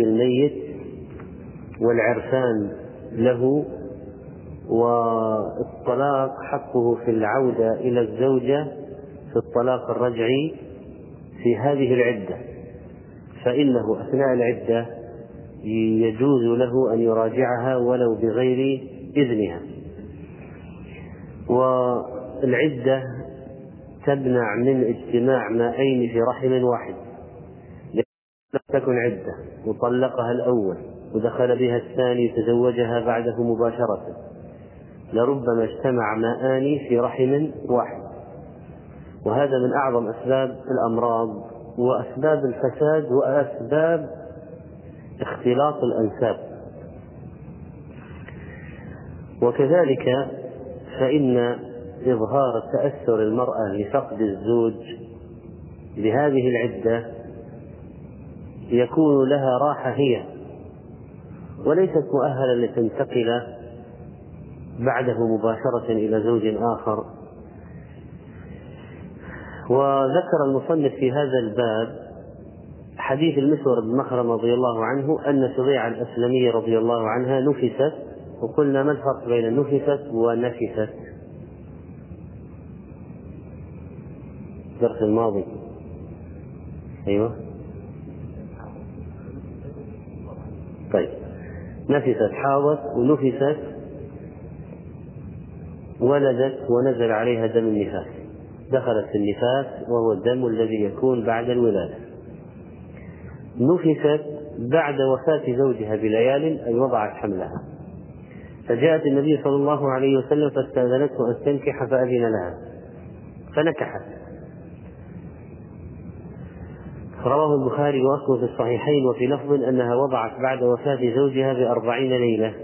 الميت والعرفان له والطلاق حقه في العودة إلى الزوجة في الطلاق الرجعي في هذه العدة فإنه أثناء العدة يجوز له أن يراجعها ولو بغير إذنها. والعدة تمنع من اجتماع مائين في رحم واحد. تكن عدة وطلقها الأول ودخل بها الثاني تزوجها بعده مباشرة. لربما اجتمع ماءان في رحم واحد. وهذا من أعظم أسباب الأمراض وأسباب الفساد وأسباب اختلاط الأنساب. وكذلك فإن إظهار تأثر المرأة لفقد الزوج بهذه العدة يكون لها راحة هي وليست مؤهلة لتنتقل بعده مباشرة إلى زوج آخر. وذكر المصنف في هذا الباب حديث المسور بن مخرم رضي الله عنه أن سبيعة الأسلمية رضي الله عنها نفست وقلنا ما الفرق بين نفست ونفست؟ الدرس الماضي. أيوه. طيب. نفست حاضت ونفست ولدت ونزل عليها دم النفاس. دخلت في النفاس وهو الدم الذي يكون بعد الولادة. نفست بعد وفاة زوجها بليال أي وضعت حملها. فجاءت النبي صلى الله عليه وسلم فاستأذنته أن تنكح فأذن لها. فنكحت. رواه البخاري وأصله في الصحيحين وفي لفظ أنها وضعت بعد وفاة زوجها بأربعين ليلة.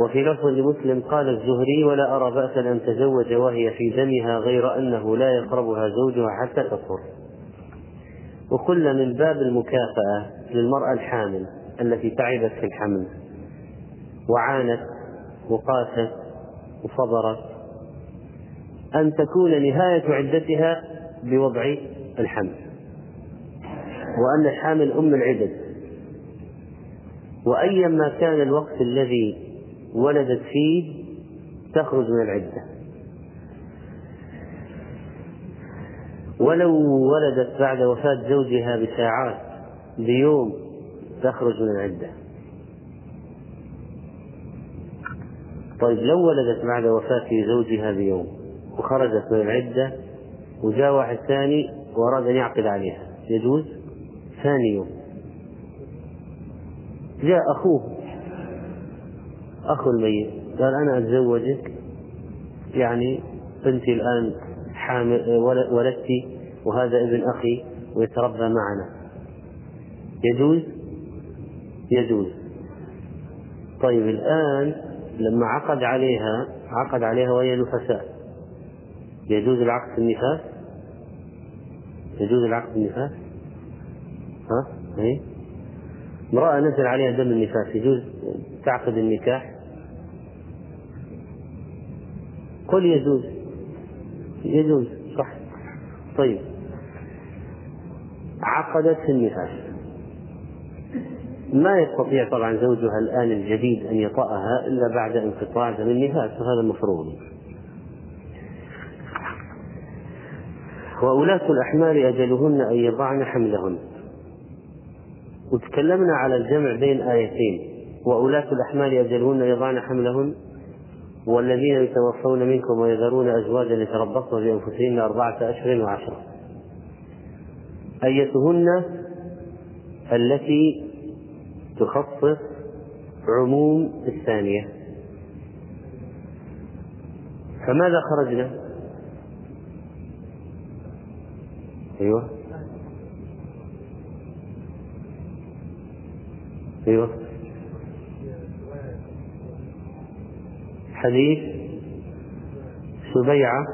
وفي لفظ لمسلم قال الزهري ولا أرى بأسا أن تزوج وهي في دمها غير أنه لا يقربها زوجها حتى تطهر وقلنا من باب المكافأة للمرأة الحامل التي تعبت في الحمل. وعانت وقاست وصبرت. أن تكون نهاية عدتها بوضع الحمل. وأن الحامل أم العدد. وأيما كان الوقت الذي ولدت فيه تخرج من العدة. ولو ولدت بعد وفاة زوجها بساعات بيوم تخرج من العدة. طيب لو ولدت بعد وفاة زوجها بيوم وخرجت من العدة وجاء واحد ثاني وأراد أن يعقد عليها يجوز؟ ثاني يوم. جاء أخوه. أخو الميت. قال أنا أتزوجك. يعني بنتي الآن حامل ولدتي وهذا ابن أخي ويتربى معنا. يجوز؟ يجوز. طيب الآن لما عقد عليها عقد عليها وهي نفساء يجوز العقد في النفاس؟ يجوز العقد في النفاس؟ ها؟ اي امرأة نزل عليها دم النفاس يجوز تعقد النكاح. قل يجوز. يجوز صح. طيب. عقدت في النفاس ما يستطيع طبعا زوجها الآن الجديد أن يطأها إلا بعد انقطاع دم النفاس وهذا مفروض. وأولاة الأحمال أجلهن أن يضعن حملهن. وتكلمنا على الجمع بين آيتين. وأولاة الأحمال أجلهن يضعن حملهن والذين يتوفون منكم ويذرون أزواجا يتربصن بأنفسهن أربعة أشهر وعشرة. أيتهن التي تخصص عموم الثانية. فماذا خرجنا؟ أيوه. أيوه. حديث سبيعة.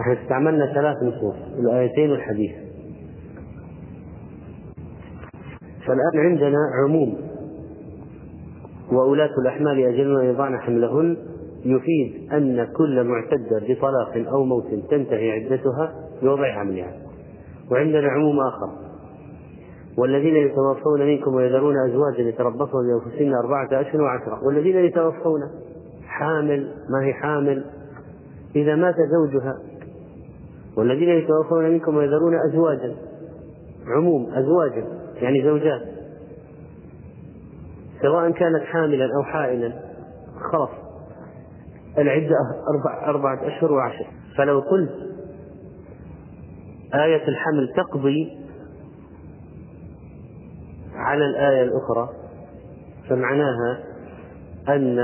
إحنا استعملنا ثلاث نصوص الآيتين والحديث. فالآن عندنا عموم. وأولاة الأحمال أجلن يضعن حملهن. يفيد أن كل معتدة بطلاق أو موت تنتهي عدتها بوضع حملها وعندنا عموم آخر. والذين يتوفون منكم ويذرون أزواجا يتربصن بأنفسهن أربعة أشهر وعشرة والذين يتوفون حامل ما هي حامل؟ إذا مات زوجها. والذين يتوفون منكم ويذرون أزواجا عموم أزواجا يعني زوجات. سواء كانت حاملا أو حائلا خلاص. العدة أربع أربعة أشهر وعشر فلو قلت آية الحمل تقضي على الآية الأخرى فمعناها أن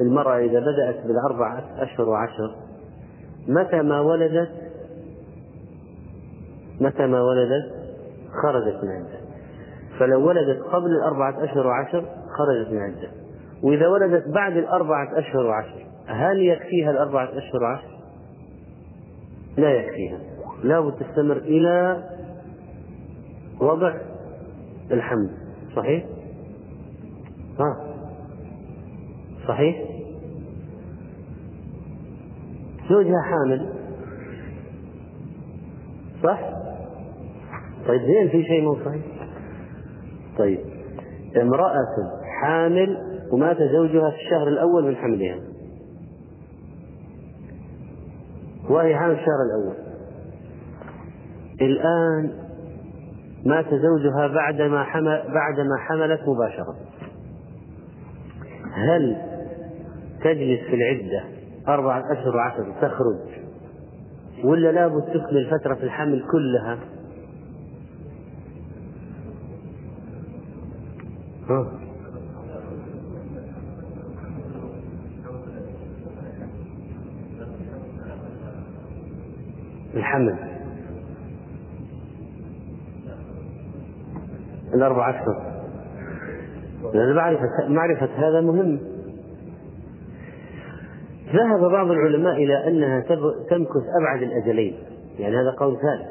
المرأة إذا بدأت بالأربعة أشهر وعشر متى ما ولدت متى ما ولدت خرجت من عدة فلو ولدت قبل الأربعة أشهر وعشر خرجت من عدة وإذا ولدت بعد الأربعة أشهر وعشر هل يكفيها الأربعة أشهر وعشر؟ لا يكفيها. لابد تستمر إلى وضع الحمل صحيح؟ ها صحيح؟ زوجها حامل صح؟ طيب زين في شيء مو صحيح؟ طيب امرأة حامل ومات زوجها في الشهر الأول من حملها وهي حامل الشهر الأول الآن مات زوجها بعدما حمل بعدما حملت مباشرة. هل تجلس في العدة أربعة أشهر وعشر تخرج؟ ولا لابد تكمل فترة الحمل كلها؟ ها؟ الحمل. الأربع أشهر لأن معرفة معرفة هذا مهم. ذهب بعض العلماء إلى أنها تمكث أبعد الأجلين. يعني هذا قول ثالث.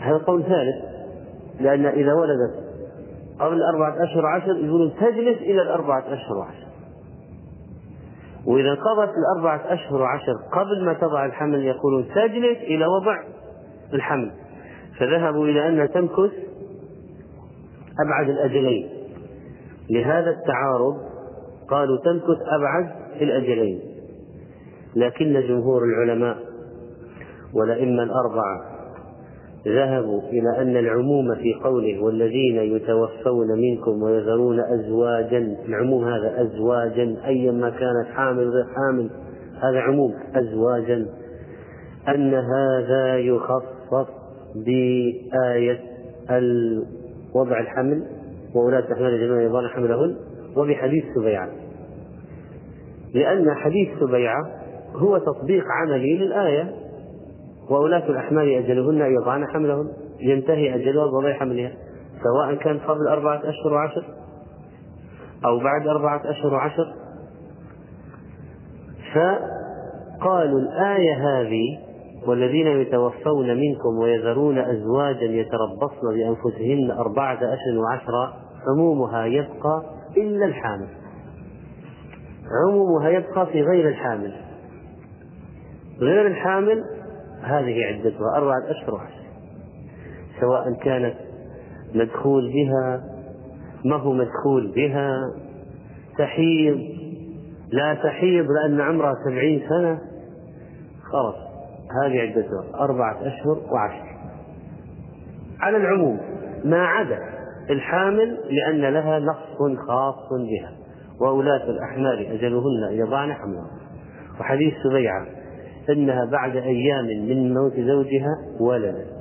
هذا قول ثالث. لأن إذا ولدت قبل أربعة أشهر عشر يقولون تجلس إلى الأربعة أشهر وعشر وإذا انقضت الأربعة أشهر وعشر قبل ما تضع الحمل يقولون تجلس إلى وضع الحمل. فذهبوا إلى أنها تمكث أبعد الأجلين. لهذا التعارض قالوا تمكث أبعد الأجلين. لكن جمهور العلماء والأئمة الأربعة ذهبوا إلى أن العموم في قوله والذين يتوفون منكم ويذرون أزواجا العموم هذا أزواجا أيما كانت حامل غير حامل هذا عموم أزواجا أن هذا يخصص بآية وضع الحمل وولاة أحمال جميع يضعن حملهن وبحديث سبيعة. لأن حديث سبيعة هو تطبيق عملي للآية وولاة الأحمال أجلهن أن يضعن حملهن ينتهي أجلها بوضع حملها سواء كان قبل أربعة أشهر وعشر أو بعد أربعة أشهر وعشر. فقالوا الآية هذه والذين يتوفون منكم ويذرون أزواجا يتربصن بأنفسهن أربعة أشهر وعشرة عمومها يبقى إلا الحامل. عمومها يبقى في غير الحامل. غير الحامل هذه عدتها أربعة أشهر سواء كانت مدخول بها ما هو مدخول بها؟ تحيض. لا تحيض لأن عمرها سبعين سنة. خلاص. هذه عدتها أربعة أشهر وعشر. على العموم ما عدا الحامل لأن لها نص خاص بها وأولاة الأحمال أجلهن أن يضعن حملهن. وحديث سبيعة إنها بعد أيام من موت زوجها ولدت.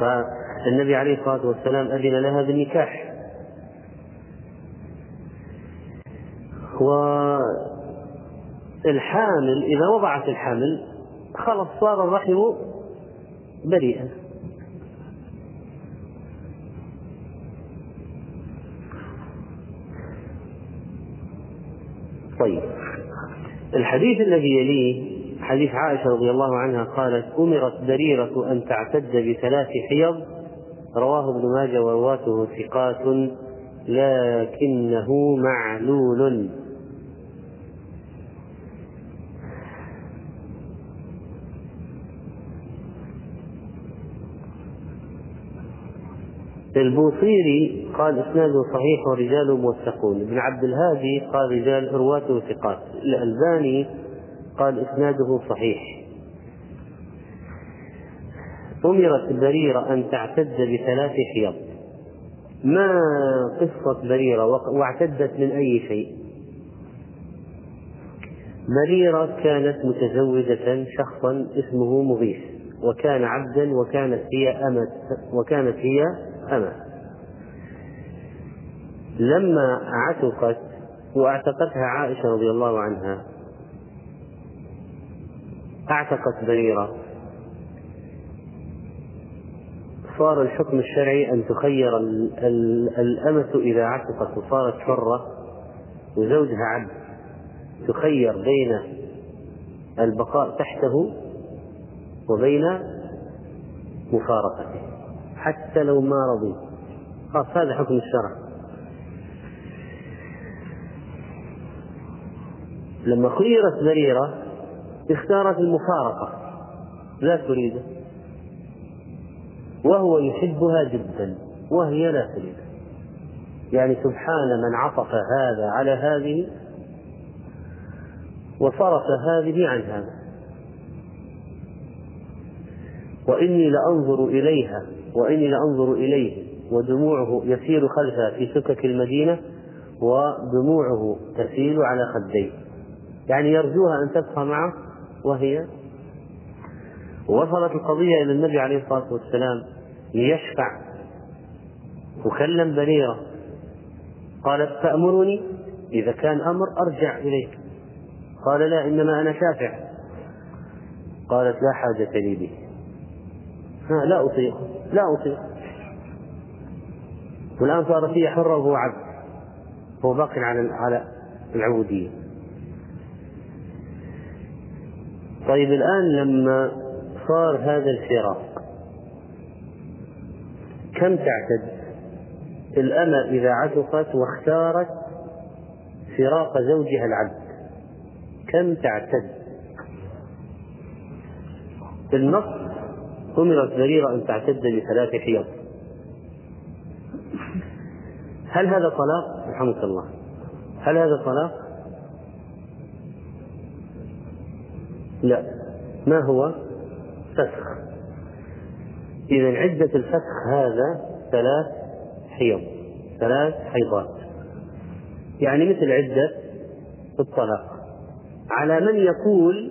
فالنبي عليه الصلاة والسلام أذن لها بالنكاح. والحامل إذا وضعت الحمل خلاص صار الرحم بريئا. طيب. الحديث الذي يليه حديث عائشة رضي الله عنها قالت أمرت بريرة أن تعتد بثلاث حيض. رواه ابن ماجه ورواته ثقات لكنه معلول. البوصيري قال إسناده صحيح ورجاله موثقون. ابن عبد الهادي قال رجال رواته ثقات الألباني قال إسناده صحيح. أمرت بريرة أن تعتد بثلاث حيض. ما قصة بريرة؟ واعتدت من أي شيء؟ بريرة كانت متزوجة شخصا اسمه مغيث وكان عبدا وكانت هي أمة وكانت هي أمة لما عتقت واعتقتها عائشة رضي الله عنها اعتقت بريرة صار الحكم الشرعي أن تخير الأمة إذا عتقت وصارت حرة وزوجها عبد تخير بين البقاء تحته وبين مفارقته. حتى لو ما رضي. خلاص هذا حكم الشرع. لما خيرت بريرة اختارت المفارقة. لا تريده. وهو يحبها جدا وهي لا تريده. يعني سبحان من عطف هذا على هذه وصرف هذه عن هذا. وإني لأنظر إليها وإني لأنظر إليه ودموعه يسير خلفها في سكك المدينة ودموعه تسيل على خديه. يعني يرجوها أن تبقى معه وهي وصلت القضية إلى النبي عليه الصلاة والسلام ليشفع. وكلم بريرة قالت تأمرني؟ إذا كان أمر أرجع إليك. قال لا إنما أنا شافع. قالت لا حاجة لي به. ها لا أطيق لا أطيق. والآن صارت هي حرة وهو عبد هو باق على على العبودية. طيب الآن لما صار هذا الفراق كم تعتد؟ الأمة إذا عتقت واختارت فراق زوجها العبد كم تعتد؟ النص أمرت بريرة أن تعتد بثلاث حيض. هل هذا طلاق؟ رحمك الله. هل هذا طلاق؟ لا. ما هو؟ فسخ. إذا عدة الفسخ هذا ثلاث حيض. ثلاث حيضات. يعني مثل عدة الطلاق. على من يقول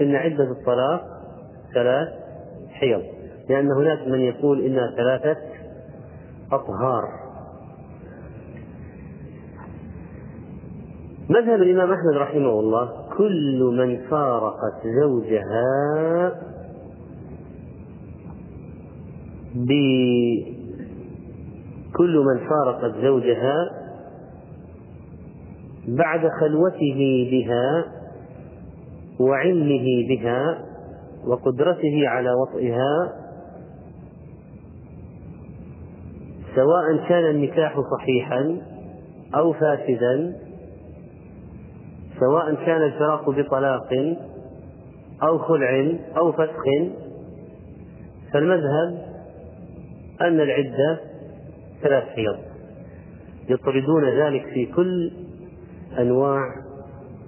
إن عدة الطلاق ثلاث حيض. لأن هناك من يقول إنها ثلاثة أطهار. مذهب الإمام أحمد رحمه الله كل من فارقت زوجها بكل من فارقت زوجها بعد خلوته بها وعلمه بها وقدرته على وطئها سواء كان النكاح صحيحا أو فاسدا سواء كان الفراق بطلاق أو خلع أو فسخ فالمذهب أن العدة ثلاث حيض. يطردون ذلك في كل أنواع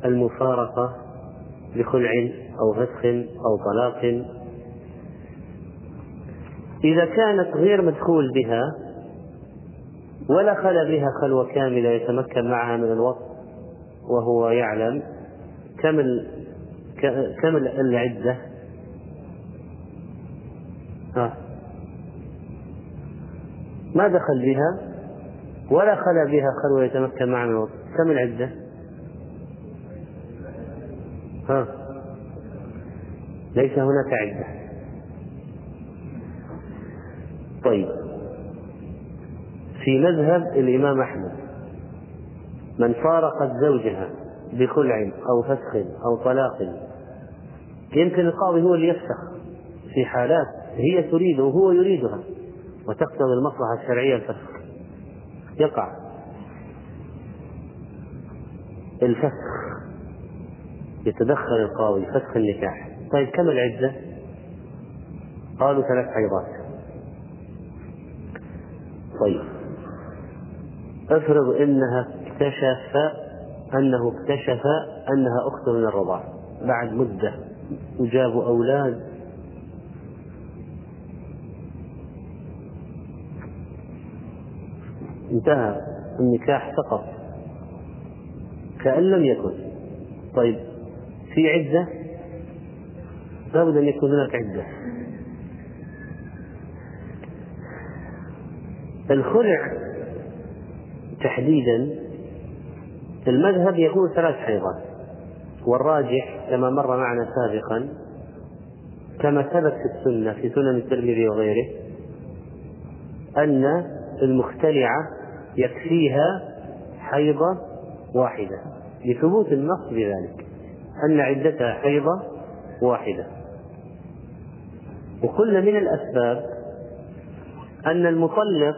المفارقة بخلع أو فسخ أو طلاق. إذا كانت غير مدخول بها ولا خلا بها خلوة كاملة يتمكن معها من الوقت وهو يعلم كم كم العدة. ها ما دخل بها ولا خلا بها خلوة يتمكن معها من الوقت. كم العدة؟ ها ليس هناك عدة. طيب. في مذهب الإمام أحمد من فارقت زوجها بخلع أو فسخ أو طلاق يمكن القاضي هو اللي يفسخ في حالات هي تريده وهو يريدها وتقتضي المصلحة الشرعية الفسخ. يقع. الفسخ يتدخل القاضي فسخ النكاح. طيب كم العدة؟ قالوا ثلاث حيضات. طيب. افرض إنها اكتشف أنه اكتشف أنها أخت من الرضاع. بعد مدة وجابوا أولاد. انتهى النكاح سقط كأن لم يكن. طيب في عدة؟ لابد أن يكون هناك عدة. الخلع تحديدا المذهب يقول ثلاث حيضات. والراجح كما مر معنا سابقا كما ثبت في السنة في سنن الترمذي وغيره أن المختلعة يكفيها حيضة واحدة لثبوت النص بذلك أن عدتها حيضة واحدة. وقلنا من الأسباب أن المطلق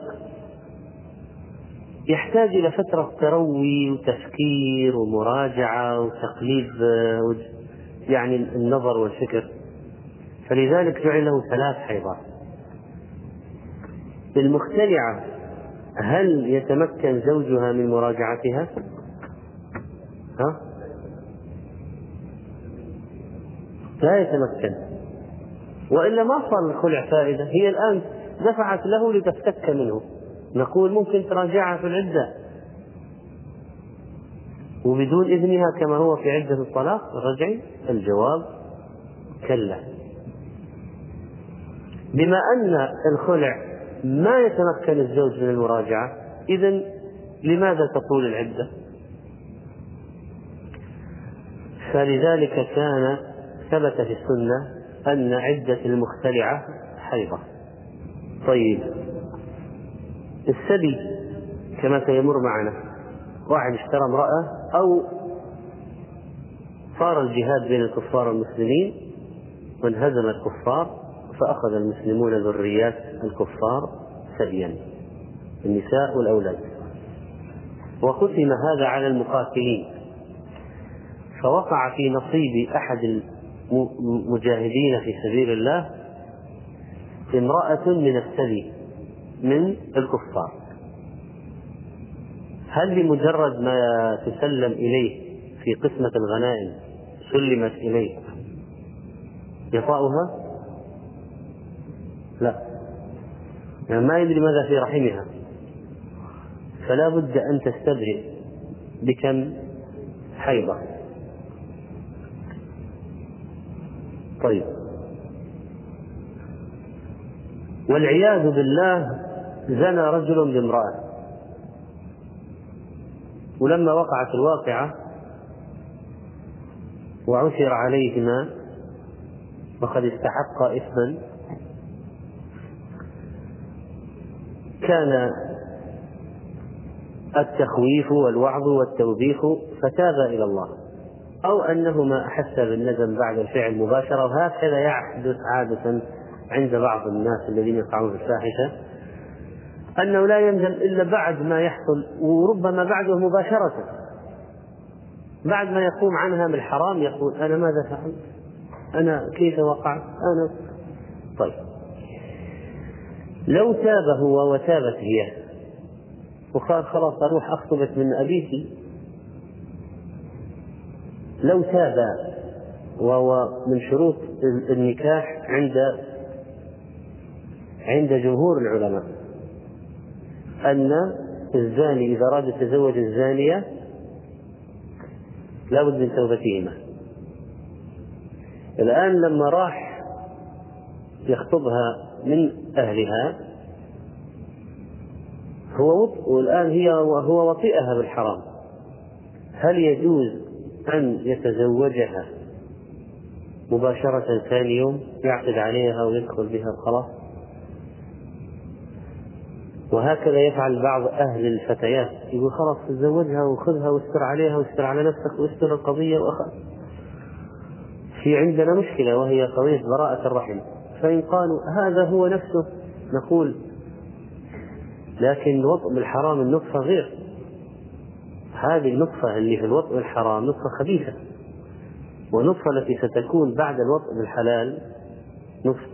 يحتاج إلى فترة تروي وتفكير ومراجعة وتقليب يعني النظر والفكر فلذلك جعل له ثلاث حيضات المختلعة هل يتمكن زوجها من مراجعتها؟ ها؟ لا يتمكن وإلا ما صار الخلع فائدة. هي الآن دفعت له لتفتك منه. نقول ممكن تراجعها في العدة. وبدون إذنها كما هو في عدة الطلاق الرجعي الجواب كلا. بما أن الخلع ما يتمكن الزوج من المراجعة إذا لماذا تطول العدة؟ فلذلك كان ثبت في السنة أن عدة المختلعة حيضة. طيب. السبي كما سيمر معنا واحد اشترى امرأة أو صار الجهاد بين الكفار والمسلمين وانهزم الكفار فأخذ المسلمون ذريات الكفار سبيا النساء والأولاد. وقسم هذا على المقاتلين. فوقع في نصيب أحد المجاهدين في سبيل الله امرأة من السبي من الكفار. هل بمجرد ما تسلم إليه في قسمة الغنائم سلمت إليه يطأها؟ لا. يعني ما يدري ماذا في رحمها. فلا بد أن تستبرئ بكم حيضة. طيب. والعياذ بالله زنى رجل بامرأة. ولما وقعت الواقعة وعثر عليهما وقد استحقا إثما كان التخويف والوعظ والتوبيخ فتابا إلى الله. أو أنهما أحسا بالندم بعد الفعل مباشرة وهكذا يحدث عادة عند بعض الناس الذين يقعون في الفاحشة أنه لا يندم إلا بعد ما يحصل وربما بعده مباشرة بعد ما يقوم عنها بالحرام يقول أنا ماذا فعلت؟ أنا كيف وقعت؟ أنا طيب لو تاب هو وتابت هي وقال خلاص أروح أخطبك من أبيك لو تاب وهو من شروط النكاح عند عند جمهور العلماء أن الزاني إذا أراد يتزوج الزانية لابد من توبتهما الآن لما راح يخطبها من أهلها هو. والآن هي هو وطئها بالحرام هل يجوز أن يتزوجها مباشرة ثاني يوم يعقد عليها ويدخل بها خلاص وهكذا يفعل بعض أهل الفتيات. يقول خلاص تزوجها وخذها واستر عليها واستر على نفسك واستر القضية وأخذ في عندنا مشكلة وهي قضية براءة الرحم. فإن قالوا هذا هو نفسه نقول لكن الوطء بالحرام النطفة غير. هذه النطفة اللي في الوطء بالحرام نطفة خبيثة والنطفة التي ستكون بعد الوطء بالحلال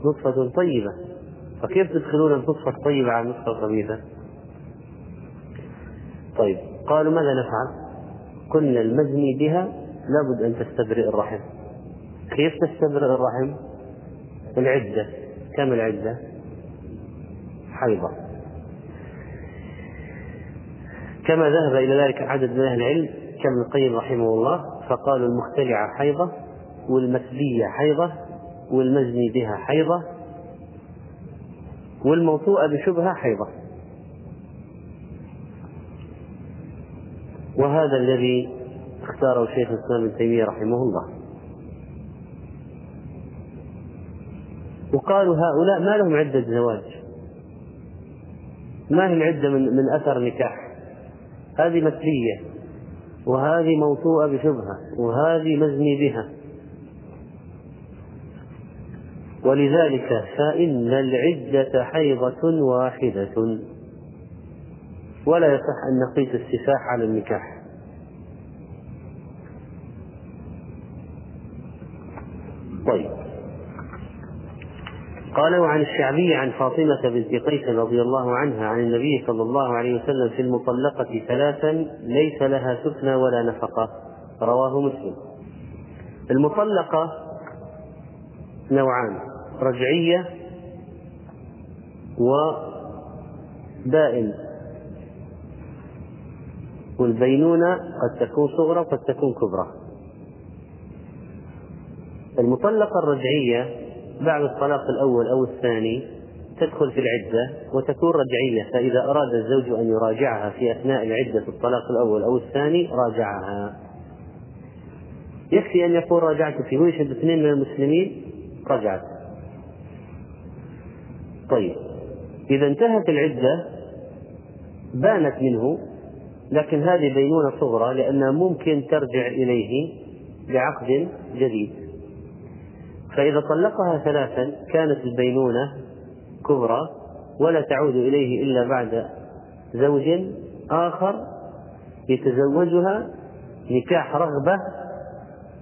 نطفة طيبة فكيف تدخلون النطفة الطيبة على النطفة الخبيثة؟ طيب قالوا ماذا نفعل؟ قلنا المزني بها لابد أن تستبرئ الرحم كيف تستبرئ الرحم؟ العدة كم العدة؟ حيضة كما ذهب إلى ذلك عدد من أهل العلم كابن القيم رحمه الله فقالوا المختلعة حيضة والمسبية حيضة والمزني بها حيضة والموطوءة بشبهة حيضة. وهذا الذي اختاره شيخ الإسلام ابن تيمية رحمه الله. وقالوا هؤلاء ما لهم عدة زواج. ما هي العدة من, من أثر نكاح؟ هذه مثلية وهذه موطوءة بشبهة وهذه مزني بها. ولذلك فإن العدة حيضة واحدة. ولا يصح أن نقيس السفاح على النكاح طيب قالوا عن الشعبي عن فاطمة بنت قيس رضي الله عنها عن النبي صلى الله عليه وسلم في المطلقة ثلاثا ليس لها سكنى ولا نفقة. رواه مسلم. المطلقة نوعان رجعية ودائم والبينونة قد تكون صغرى وقد تكون كبرى. المطلقة الرجعية بعد الطلاق الأول أو الثاني تدخل في العدة وتكون رجعية فإذا أراد الزوج أن يراجعها في أثناء العدة الطلاق الأول أو الثاني راجعها. يكفي أن يقول راجعت في ويشهد اثنين من المسلمين رجعت. طيب إذا انتهت العدة بانت منه لكن هذه بينونة صغرى لأنها ممكن ترجع إليه بعقد جديد. فإذا طلقها ثلاثا كانت البينونة كبرى ولا تعود إليه إلا بعد زوج آخر يتزوجها نكاح رغبة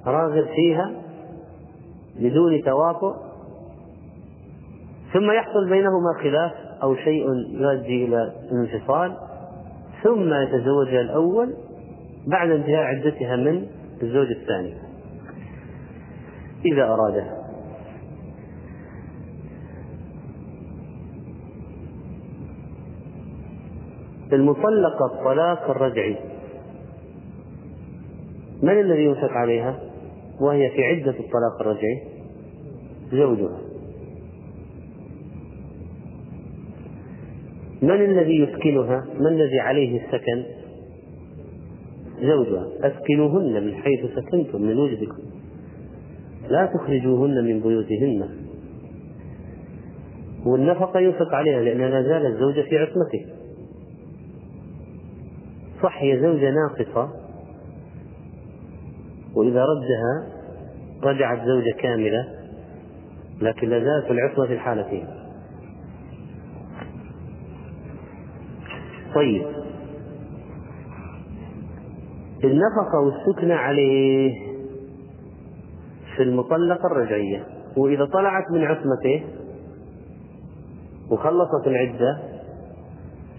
راغب فيها بدون تواطؤ ثم يحصل بينهما خلاف أو شيء يؤدي إلى الانفصال ثم يتزوجها الأول بعد انتهاء عدتها من الزوج الثاني. إذا أرادها المطلقة الطلاق الرجعي. من الذي ينفق عليها؟ وهي في عدة الطلاق الرجعي. زوجها. من الذي يسكنها؟ من الذي عليه السكن؟ زوجها. أسكنوهن من حيث سكنتم من وجدكم. لا تخرجوهن من بيوتهن. والنفقة ينفق عليها لأنها لا زالت زوجة في عصمته. صح هي زوجة ناقصة وإذا ردها رجعت زوجة كاملة لكن لا زالت العصمة في الحالتين طيب. النفقة والسكنة عليه في المطلقة الرجعية. وإذا طلعت من عصمته وخلصت العدة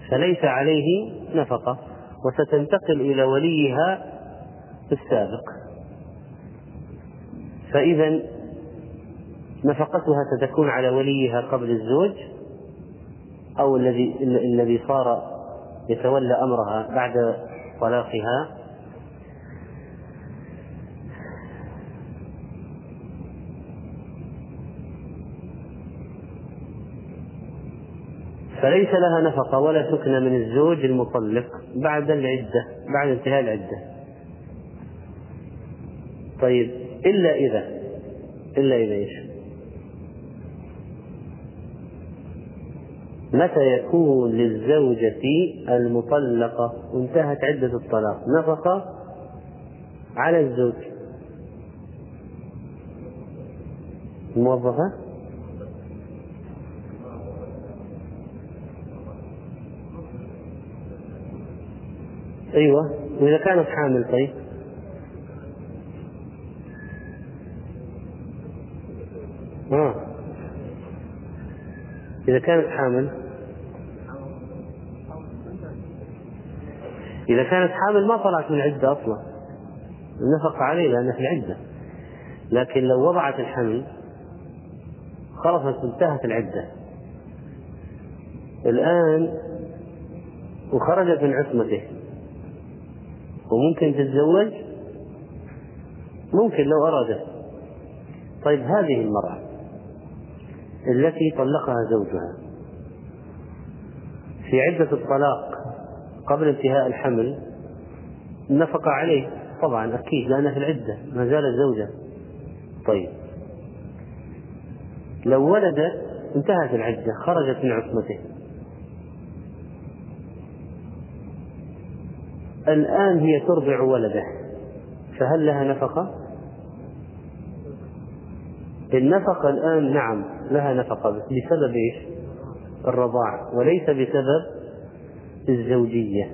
فليس عليه نفقة. وستنتقل إلى وليها السابق. فإذا نفقتها ستكون على وليها قبل الزوج أو الذي الذي صار يتولى أمرها بعد طلاقها. فليس لها نفقة ولا سكن من الزوج المطلق بعد العدة بعد انتهاء العدة. طيب إلا إذا إلا إذا إيش؟ متى يكون للزوجة المطلقة وانتهت عدة الطلاق نفقة على الزوج؟ موظفة؟ أيوة. وإذا كانت حامل طيب. آه. إذا كانت حامل. إذا كانت حامل ما طلعت من العدة أصلا. النفقة عليه لأنها في العدة. لكن لو وضعت الحمل خلصت انتهت العدة. الآن وخرجت من عصمته. وممكن تتزوج؟ ممكن لو أرادت طيب هذه المرأة التي طلقها زوجها في عدة الطلاق قبل انتهاء الحمل نفق عليه. طبعا أكيد لأنها في العدة ما زالت زوجة. طيب لو ولدت انتهت العدة خرجت من عصمته. الآن هي ترضع ولده. فهل لها نفقة؟ النفقة الآن نعم لها نفقة. بس بسبب إيش؟ الرضاع وليس بسبب الزوجية.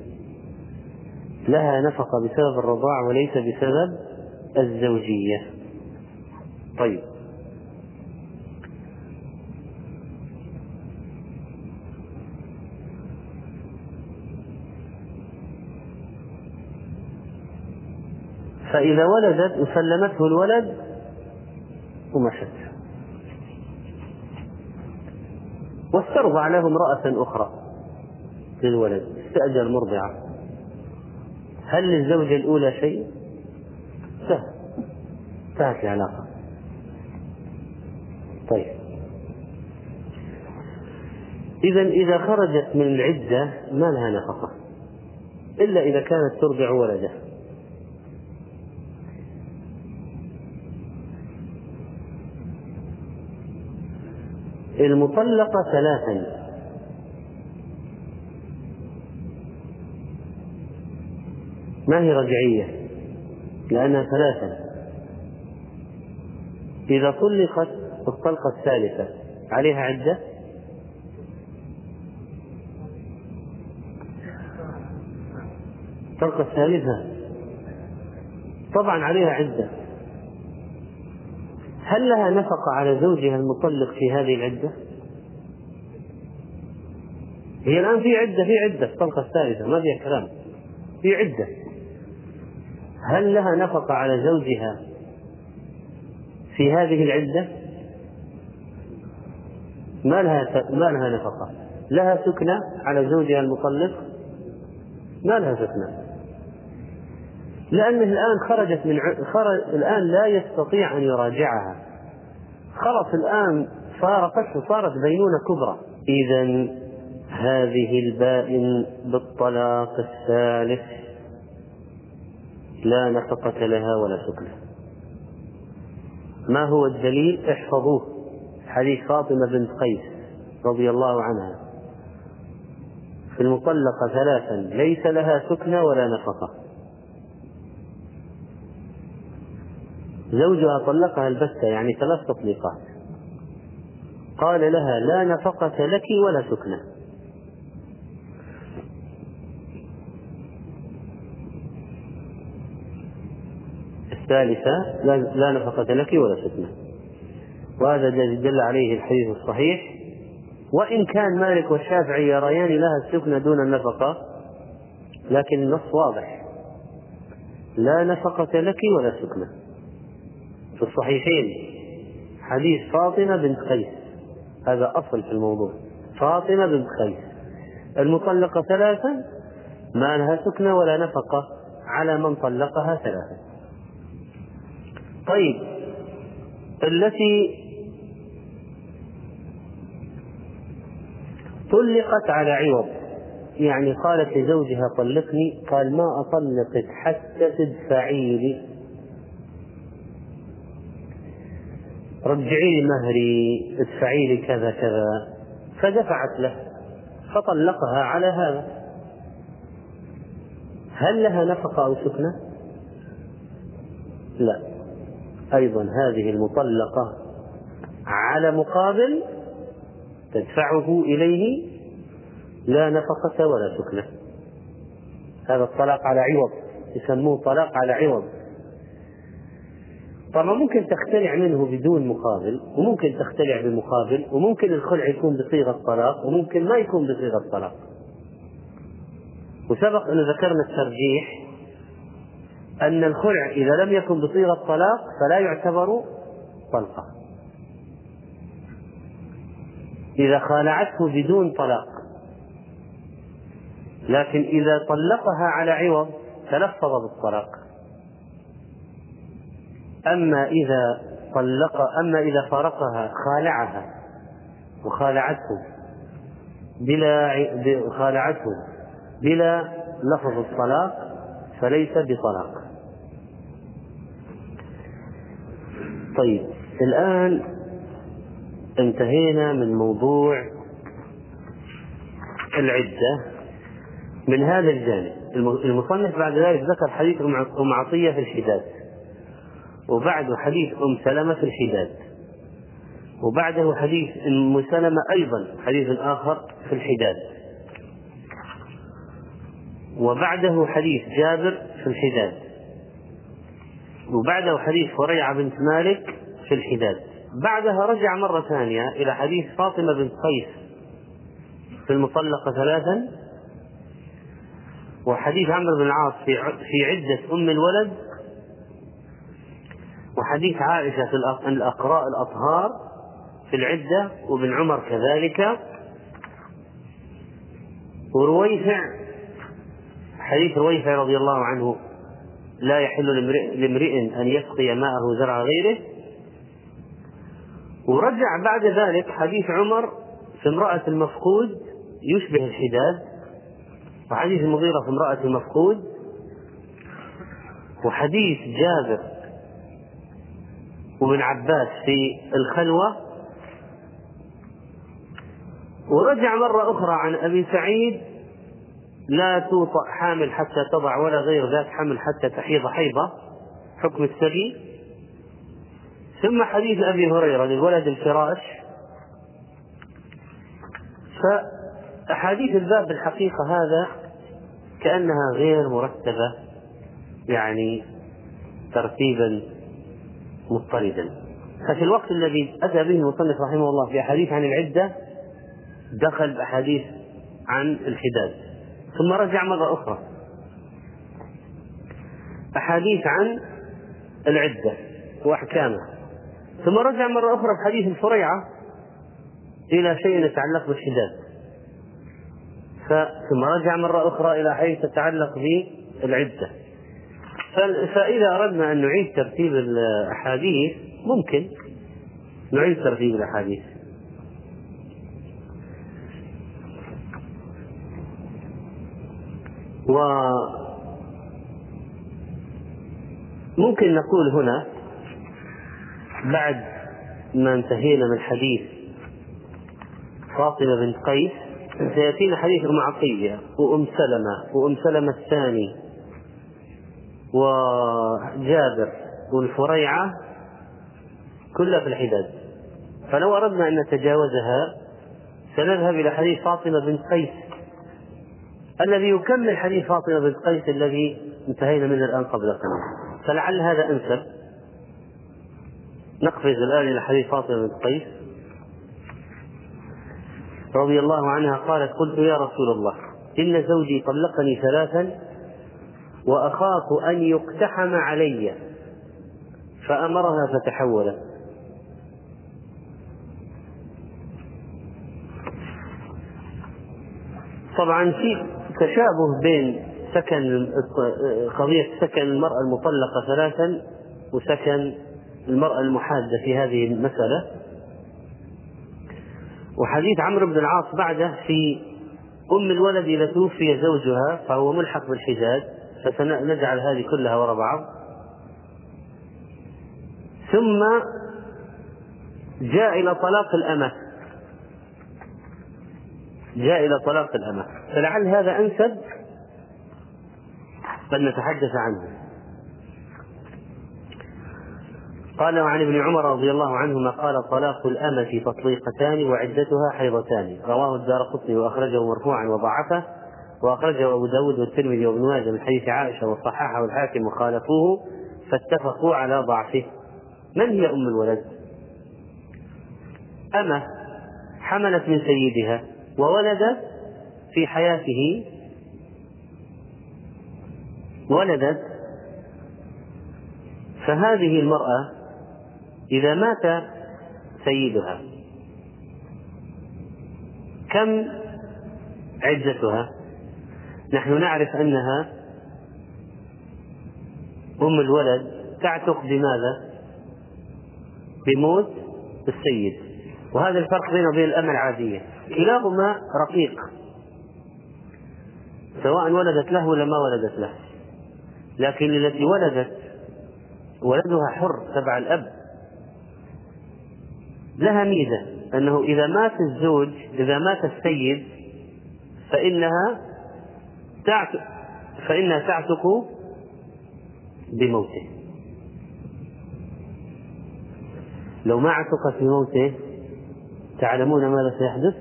لها نفقة بسبب الرضاع وليس بسبب الزوجية. طيب. فإذا ولدت وسلمته الولد ومشت. واسترضع له امرأة أخرى للولد استأجر مرضعة. هل للزوجة الأولى شيء؟ لا انتهت العلاقة. طيب. إذا إذا خرجت من العدة ما لها نفقة إلا إذا كانت ترضع ولده. المطلقة ثلاثا. ما هي رجعية؟ لأنها ثلاثا. إذا طلقت الطلقة الثالثة عليها عدة؟ الطلقة الثالثة. طبعا عليها عدة. هل لها نفقة على زوجها المطلق في هذه العدة؟ هي الآن في عدة في عدة الطلقة الثالثة ما فيها كلام. في عدة. هل لها نفقة على زوجها في هذه العدة؟ ما لها ما لها نفقة. لها سكنة على زوجها المطلق؟ ما لها سكنة. لأنه الآن خرجت من خرج الآن لا يستطيع أن يراجعها. خلص الآن فارقته صارت بينونة كبرى. إذا هذه البائن بالطلاق الثالث لا نفقة لها ولا سكنة ما هو الدليل؟ احفظوه. حديث فاطمة بنت قيس رضي الله عنها. في المطلقة ثلاثا ليس لها سكنة ولا نفقة. زوجها طلقها البتة يعني ثلاث تطليقات. قال لها لا نفقة لك ولا سكنة. الثالثة لا نفقة لك ولا سكنة. وهذا دل عليه الحديث الصحيح. وإن كان مالك والشافعي يريان لها السكنة دون النفقة لكن النص واضح. لا نفقة لك ولا سكنة. في الصحيحين. حديث فاطمة بنت قيس هذا أصل في الموضوع. فاطمة بنت قيس المطلقة ثلاثا ما لها سكنة ولا نفقة على من طلقها ثلاثا. طيب التي طلقت على عوض يعني قالت لزوجها طلقني قال ما أطلقك حتى تدفعي لي رجعي لي مهري ادفعي لي كذا كذا. فدفعت له فطلقها على هذا. هل لها نفقة أو سكنة؟ لا. أيضا هذه المطلقة على مقابل تدفعه إليه لا نفقة ولا سكنة. هذا الطلاق على عوض يسموه طلاق على عوض. طبعا ممكن تختلع منه بدون مقابل وممكن تختلع بمقابل وممكن الخلع يكون بصيغة طلاق وممكن ما يكون بصيغة طلاق. وسبق أن ذكرنا الترجيح أن الخلع إذا لم يكن بصيغة طلاق فلا يعتبر طلقة. إذا خالعته بدون طلاق. لكن إذا طلقها على عوض تلفظ بالطلاق. أما إذا طلق أما إذا فارقها خالعها وخالعته بلا خالعته بلا لفظ الطلاق فليس بطلاق. طيب الآن انتهينا من موضوع العدة من هذا الجانب. المصنف بعد ذلك ذكر حديث أم عطية في الحداد. وبعده حديث أم سلمة في الحداد وبعده حديث أم سلمة أيضا حديث آخر في الحداد وبعده حديث جابر في الحداد وبعده حديث فريعة بنت مالك في الحداد بعدها رجع مرة ثانية إلى حديث فاطمة بنت قيس في المطلقة ثلاثا. وحديث عمرو بن العاص في عدة أم الولد. وحديث عائشة في الأقراء الأطهار في العدة وابن عمر كذلك. ورويفع حديث رويفع رضي الله عنه لا يحل لامرئ أن يسقي ماءه زرع غيره. ورجع بعد ذلك حديث عمر في امرأة المفقود يشبه الحداد. وحديث المغيرة في امرأة المفقود. وحديث جابر وابن عباس في الخلوة. ورجع مرة أخرى عن أبي سعيد لا توطأ حامل حتى تضع ولا غير ذات حمل حتى تحيض حيضة حكم السبي. ثم حديث أبي هريرة للولد الفراش. فأحاديث الباب بالحقيقة هذا كأنها غير مرتبة يعني ترتيبا مضطردا. ففي الوقت الذي أتى به المصنف رحمه الله في أحاديث عن العدة دخل بأحاديث عن الحداد. ثم رجع مرة أخرى. أحاديث عن العدة وأحكامها. ثم رجع مرة أخرى بحديث الفريعة إلى شيء يتعلق بالحداد. ثم رجع مرة أخرى إلى حيث تتعلق بالعدة. فإذا أردنا أن نعيد ترتيب الأحاديث ممكن نعيد ترتيب الأحاديث. وممكن نقول هنا بعد ما انتهينا من حديث فاطمة بنت قيس سيأتينا حديث أم عطية وأم سلمة وأم سلمة الثاني. وجابر والفريعة كلها في الحداد. فلو أردنا أن نتجاوزها سنذهب إلى حديث فاطمة بنت قيس. الذي يكمل حديث فاطمة بنت قيس الذي انتهينا منه الآن قبل قليل فلعل هذا أنسب. نقفز الآن إلى حديث فاطمة بنت قيس. رضي الله عنها قالت قلت يا رسول الله إن زوجي طلقني ثلاثا وأخاف أن يقتحم علي. فأمرها فتحولت طبعا في تشابه بين سكن قضية سكن المرأة المطلقة ثلاثا وسكن المرأة المحادة في هذه المسألة. وحديث عمرو بن العاص بعده في أم الولد إذا توفي زوجها فهو ملحق بالحجاج فسنجعل هذه كلها وراء بعض. ثم جاء إلى طلاق الأمة. جاء إلى طلاق الأمة. فلعل هذا أنسب بل نتحدث عنه. قال وعن ابن عمر رضي الله عنهما قال طلاق الأمة تطليقتان وعدتها حيضتان. رواه الدار قطني وأخرجه مرفوعا وضعفه. وأخرجه أبو داود والترمذي وابن ماجه من حديث عائشة وصححه الحاكم وخالفوه فاتفقوا على ضعفه. من هي أم الولد؟ أمة حملت من سيدها وولدت في حياته. ولدت. فهذه المرأة إذا مات سيدها كم عدتها؟ نحن نعرف أنها أم الولد تعتق بماذا؟ بموت السيد. وهذا الفرق بينه وبين الأمة العادية. كلاهما رقيق. سواء ولدت له ولا ما ولدت له. لكن التي ولدت ولدها حر تبع الأب. لها ميزة أنه إذا مات الزوج إذا مات السيد فإنها تعتق فإنها تعتق بموته لو ما عتق في موته تعلمون ماذا سيحدث؟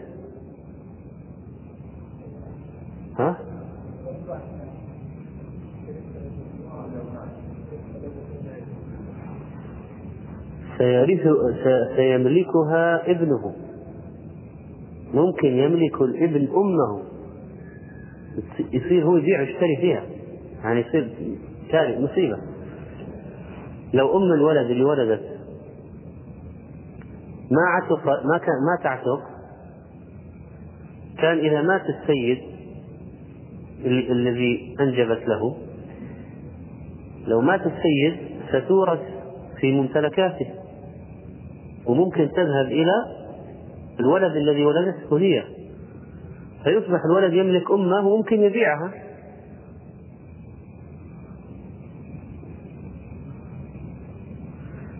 ها؟ سيرث سيملكها ابنه ممكن يملك الابن أمه يصير هو يبيع ويشتري فيها. يعني يصير كارثة مصيبة. لو أم الولد اللي ولدت ما عتق ما كان ما تعتق كان إذا مات السيد الذي أنجبت له لو مات السيد ستورث في ممتلكاته. وممكن تذهب إلى الولد الذي ولدته هي. فيصبح الولد يملك أمه وممكن يبيعها.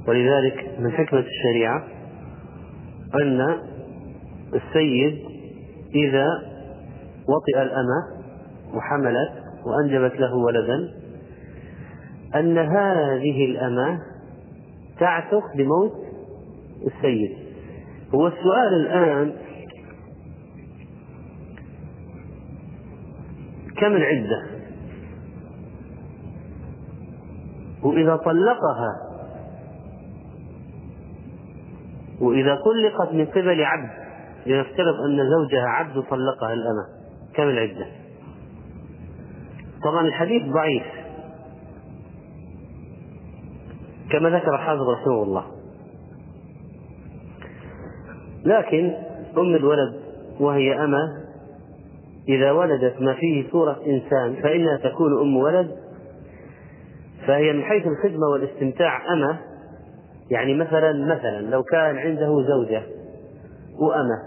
ولذلك من حكمة الشريعة أن السيد إذا وطئ الأمة وحملت وأنجبت له ولدا أن هذه الأمة تعتق بموت السيد. هو السؤال الآن كم العدة؟ وإذا طلقها وإذا طلقت من قبل عبد لنفترض أن زوجها عبد طلقها الأمة كم العدة؟ طبعا الحديث ضعيف. كما ذكر حافظ رحمه الله. لكن أم الولد وهي أمة إذا ولدت ما فيه صورة إنسان فإنها تكون أم ولد فهي من حيث الخدمة والاستمتاع أمة يعني مثلا مثلا لو كان عنده زوجة وأمة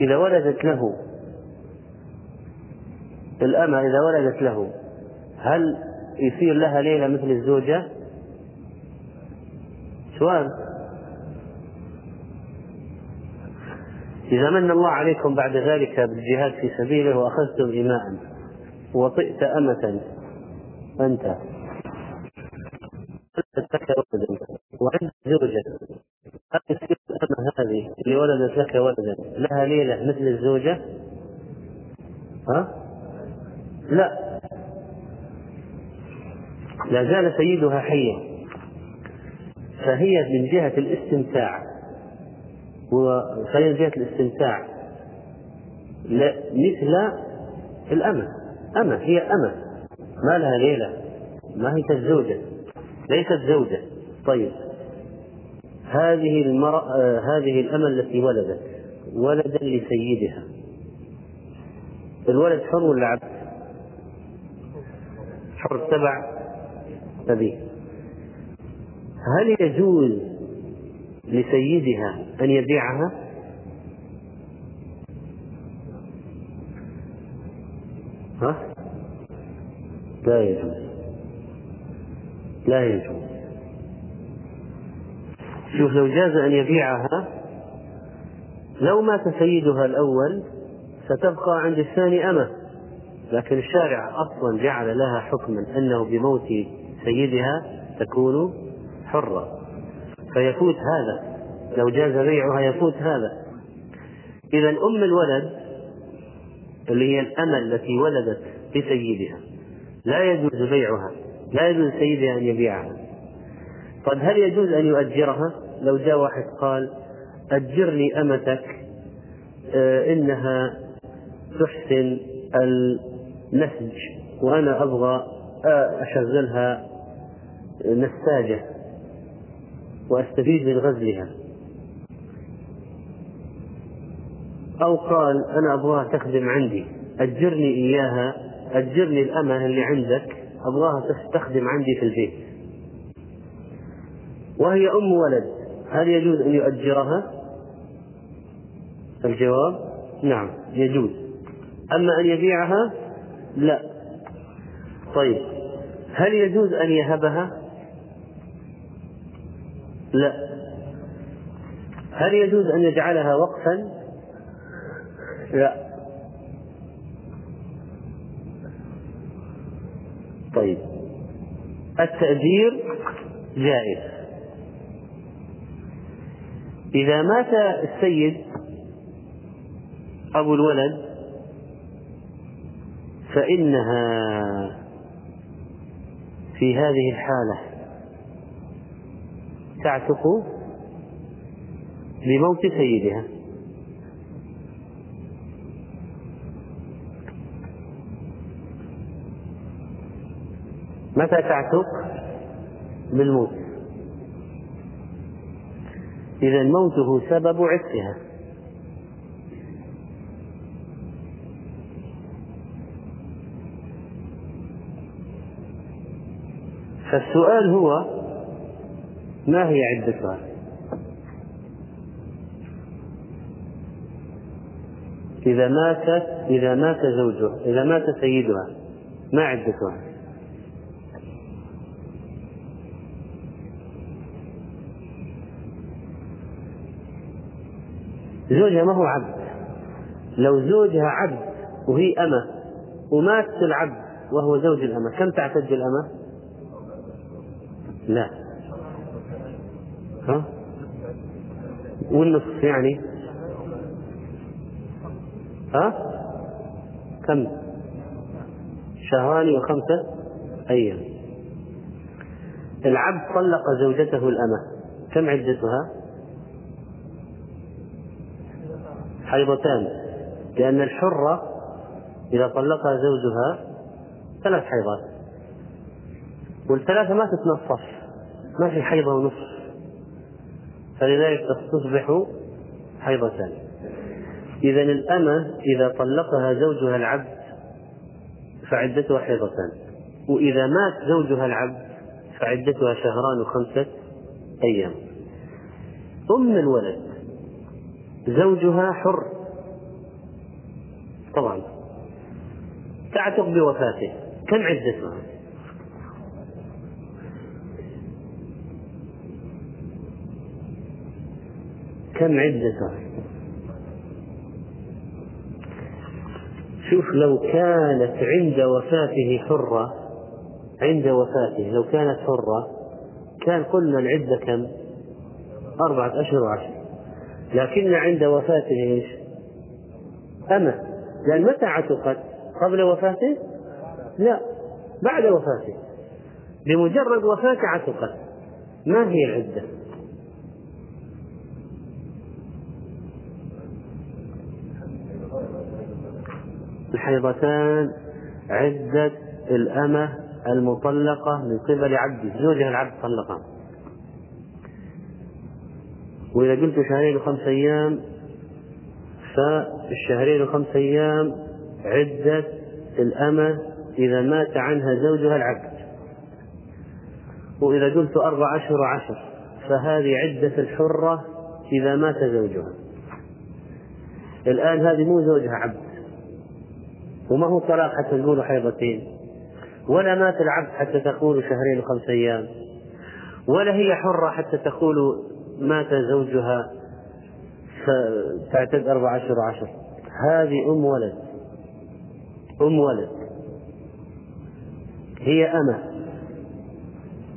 إذا ولدت له الأمة إذا ولدت له هل يصير لها ليلة مثل الزوجة؟ سؤال إذا من الله عليكم بعد ذلك بالجهاد في سبيله وأخذتم إماء وطئت أمة. أنت. لك ولدا وعند زوجة الأمة هذه اللي ولدت لك ولدا لها ليلة مثل الزوجة؟ ها؟ لا. لا زال سيدها حيا فهي من جهة الاستمتاع. فهي من جهة الاستمتاع. لا مثل الأمة. أمة هي أمة. ما لها ليلة. ما هي كالزوجة ليست زوجة. طيب. هذه المرأة هذه الأمة التي ولدت. ولدا لسيدها. الولد حر ولا عبد؟ حر. تبع أبيه. هل يجوز لسيدها أن يبيعها؟ ها؟ لا يجوز لا يجوز شوف لو جاز أن يبيعها لو مات سيدها الأول ستبقى عند الثاني أمة لكن الشارع أصلا جعل لها حكما أنه بموت سيدها تكون حرة فيفوت هذا. لو جاز بيعها يفوت هذا. إذا أم الولد اللي هي الأمة التي ولدت بسيدها لا يجوز بيعها لا يجوز سيدها أن يبيعها. طيب هل يجوز أن يؤجرها؟ لو جاء واحد قال أجرني أمتك آه إنها تحسن النسج وأنا أبغى أشغلها نساجة. وأستفيد من غزلها. أو قال أنا أبغاها تخدم عندي. أجرني إياها أجرني الأمة اللي عندك أبغاها تخدم عندي في البيت. وهي أم ولد. هل يجوز أن يؤجرها؟ الجواب نعم يجوز. أما أن يبيعها؟ لا. طيب هل يجوز أن يهبها؟ لا. هل يجوز أن يجعلها وقفا؟ لا. طيب. التأجير جائز. إذا مات السيد أبو الولد فإنها في هذه الحالة تعتق لموت سيدها. متى تعتق بالموت؟ إذا موته سبب عتقها. فالسؤال هو ما هي عدتها إذا ماتت إذا مات زوجها إذا مات سيدها ما عدتها زوجها ما هو عبد. لو زوجها عبد وهي أمة ومات العبد وهو زوج الأمة كم تعتد الأمة؟ لا. ها؟ والنصف يعني ها؟ كم؟ شهران وخمسة أيام العبد طلق زوجته الأمة كم عدتها؟ حيضتان لأن الحرة إذا طلقها زوجها ثلاث حيضات والثلاثة ما تتنصف ما في حيضة ونصف فلذلك تصبح حيضتان إذا الأمة إذا طلقها زوجها العبد فعدتها حيضتان وإذا مات زوجها العبد فعدتها شهران وخمسة أيام. أم الولد زوجها حر. طبعا. تعتق بوفاته. كم عدتها؟ كم عدتها شوف لو كانت عند وفاته حرة عند وفاته لو كانت حرة كان قلنا العدة كم أربعة أشهر وعشر لكن عند وفاته إيش؟ أمة لأن متى عتقت؟ قبل وفاته؟ لا بعد وفاته بمجرد وفاته عتقت ما هي العدة؟ الحيضتان عدة الأمة المطلقة من قبل عبده زوجها العبد طلقها. وإذا قلت شهرين وخمس أيام فالشهرين وخمس أيام عدة الأمة إذا مات عنها زوجها العبد. وإذا قلت أربع أشهر وعشر فهذه عدة الحرة إذا مات زوجها. الآن هذه مو زوجها عبد. وما هو طلاق حتى تقول حيضتين؟ ولا مات العبد حتى تقول شهرين وخمس أيام. ولا هي حرة حتى تقول مات زوجها فتعتد أربع عشر هذه أم ولد. أم ولد. هي أمة.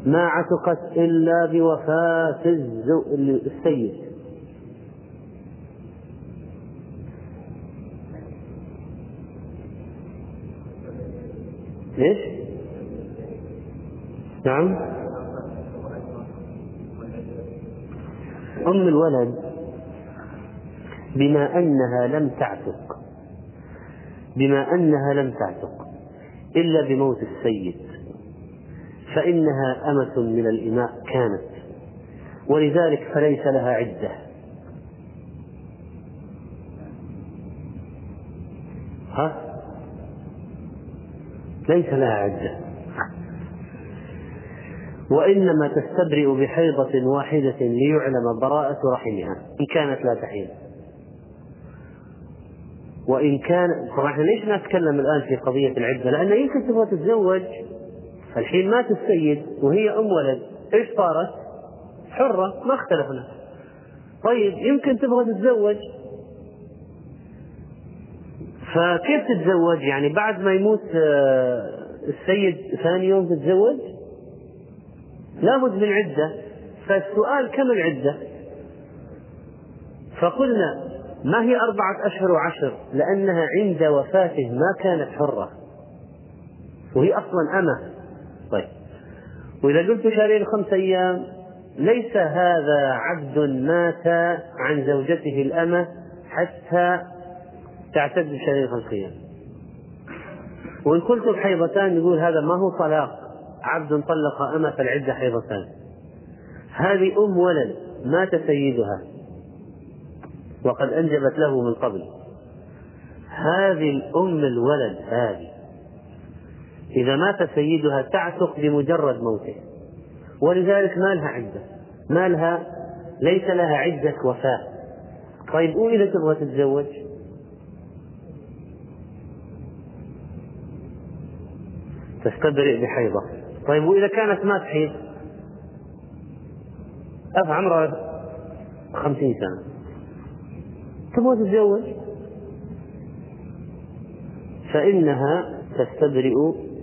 ما عتقت إلا بوفاة السيد. ليش؟ نعم. أم الولد بما أنها لم تعتق بما أنها لم تعتق إلا بموت السيد فإنها أمة من الإماء كانت ولذلك فليس لها عدة. ها؟ ليس لها عدة وإنما تستبرئ بحيضة واحدة ليعلم براءة رحمها إن كانت لا تحيض وإن كان طبعا إحنا ليش نتكلم الآن في قضية العدة؟ لأن يمكن تبغى تتزوج الحين مات السيد وهي أم ولد، إيش صارت؟ حرة ما اختلفنا. طيب يمكن تبغى تتزوج فكيف تتزوج؟ يعني بعد ما يموت آه، السيد ثاني يوم تتزوج؟ لابد من عدة فالسؤال كم العدة؟ فقلنا ما هي أربعة أشهر وعشر لأنها عند وفاته ما كانت حرة وهي أصلا أمة طيب وإذا قلت شهرين خمس أيام ليس هذا عبد مات عن زوجته الأمة حتى تعتد بشهرين خمس أيام وإن قلت حيضتان نقول هذا ما هو طلاق. عبد طلق أمة العدة حيضتان. هذه أم ولد مات سيدها وقد أنجبت له من قبل. هذه الأم الولد هذه إذا مات سيدها تعتق بمجرد موته. ولذلك ما لها عدة. ما لها ليس لها عدة وفاة. طيب وإذا تبغى تتزوج؟ تستبرئ بحيضة. طيب وإذا كانت ما تحيض أف عمرها خمسين سنة. تبغى تتزوج؟ فإنها تستبرئ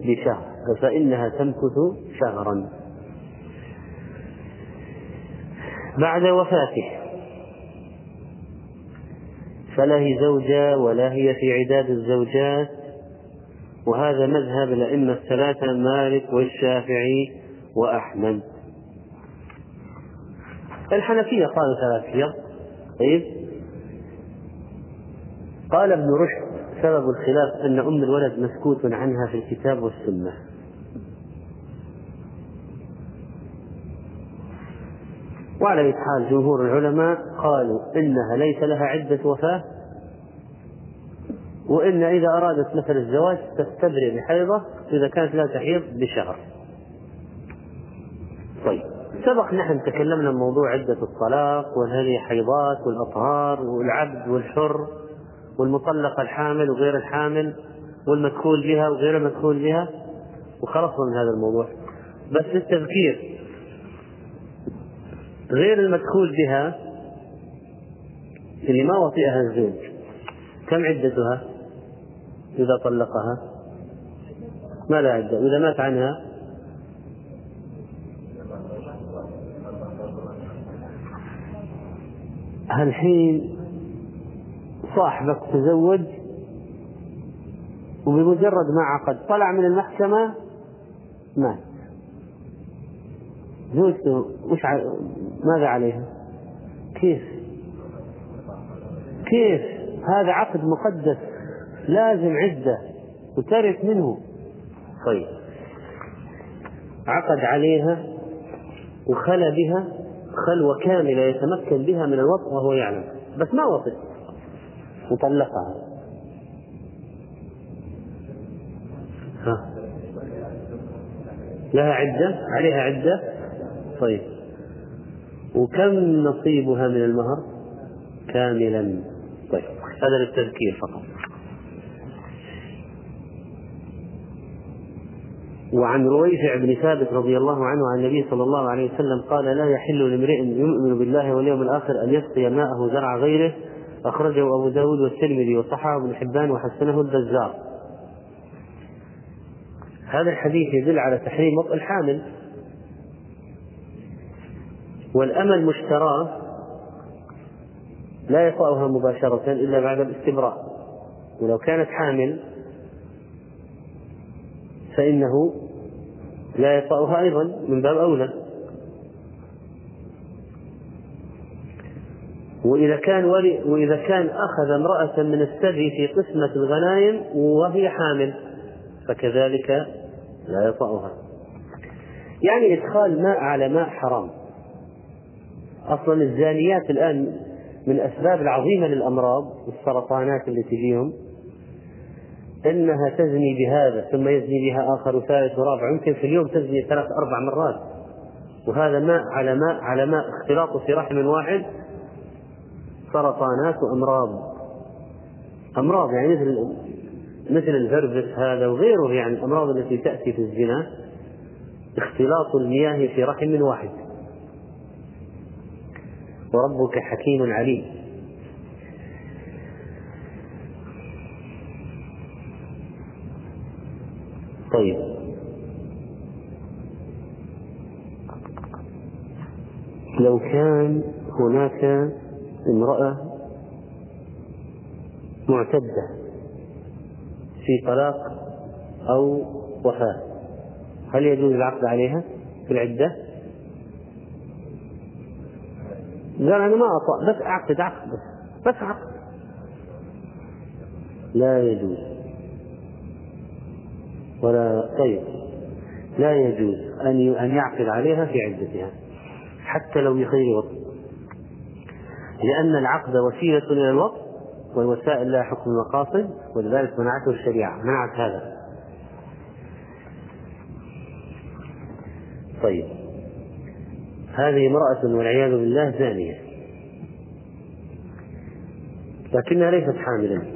بشهر فإنها تمكث شهرا. بعد وفاته. فلا هي زوجة ولا هي في عداد الزوجات؟ وهذا مذهب الأئمة الثلاثة مالك والشافعي وأحمد. الحنفية قالوا ثلاث طيب. قال ابن رشد سبب الخلاف أن أم الولد مسكوت عنها في الكتاب والسنة. وعلى حال جمهور العلماء قالوا إنها ليس لها عدة وفاة وإن إذا أرادت مثل الزواج تستبرئ بحيضة إذا كانت لا تحيض بشهر. طيب سبق نحن تكلمنا عن موضوع عدة الطلاق وهل هي حيضات والأطهار والعبد والحر والمطلقة الحامل وغير الحامل والمدخول بها وغير المدخول بها وخلصنا من هذا الموضوع. بس للتذكير غير المدخول بها اللي ما وطئها الزوج كم عدتها؟ إذا طلقها؟ ما لا عدة. وإذا مات عنها؟ الحين صاحبك تزوج وبمجرد ما عقد. طلع من المحكمة؟ مات. زوجته وش ع... ماذا عليها؟ كيف؟ كيف؟ هذا عقد مقدس. لازم عدة وترث منه. طيب. عقد عليها وخلى بها خلوة كاملة يتمكن بها من الوطء وهو يعلم. بس ما وطئ وطلقها ها. لها عدة؟ عليها عدة؟ طيب. وكم نصيبها من المهر؟ كاملا. طيب. هذا للتذكير فقط. وعن رويفع بن ثابت رضي الله عنه عن النبي صلى الله عليه وسلم قال لا يحل لامرئ يؤمن بالله واليوم الآخر أن يسقي ماءه زرع غيره. أخرجه أبو داود والترمذي وصححه ابن حبان وحسنه البزار. هذا الحديث يدل على تحريم وطء الحامل. والأمل المشتراه لا يطأها مباشرة إلا بعد الاستبراء. ولو كانت حامل فإنه لا يطأها أيضا من باب أولى. وإذا كان ولي وإذا كان أخذ امرأة من الثدي في قسمة الغنائم وهي حامل فكذلك لا يطأها. يعني إدخال ماء على ماء حرام. أصلا الزانيات الآن من الأسباب العظيمة للأمراض والسرطانات اللي تجيهم إنها تزني بهذا ثم يزني بها آخر وثالث ورابع. يمكن في اليوم تزني ثلاث أربع مرات. وهذا ماء على ماء على ماء اختلاطه في رحم واحد سرطانات وأمراض. أمراض يعني مثل مثل الفرفس هذا وغيره يعني الأمراض التي تأتي في الزنا اختلاط المياه في رحم واحد. وربك حكيم عليم. طيب. لو كان هناك امرأة معتدة في طلاق أو وفاة هل يجوز العقد عليها في العدة؟ قال أنا ما أطأ بس أعقد عقد بس بس عقد لا يجوز. ولا طيب. لا يجوز أن أن يعقد عليها في عدتها حتى لو بخير وقت لأن العقد وسيلة إلى الوقت والوسائل لها حكم المقاصد ولذلك منعته الشريعة منعت هذا. طيب. هذه امرأة والعياذ بالله زانية. لكنها ليست حاملا.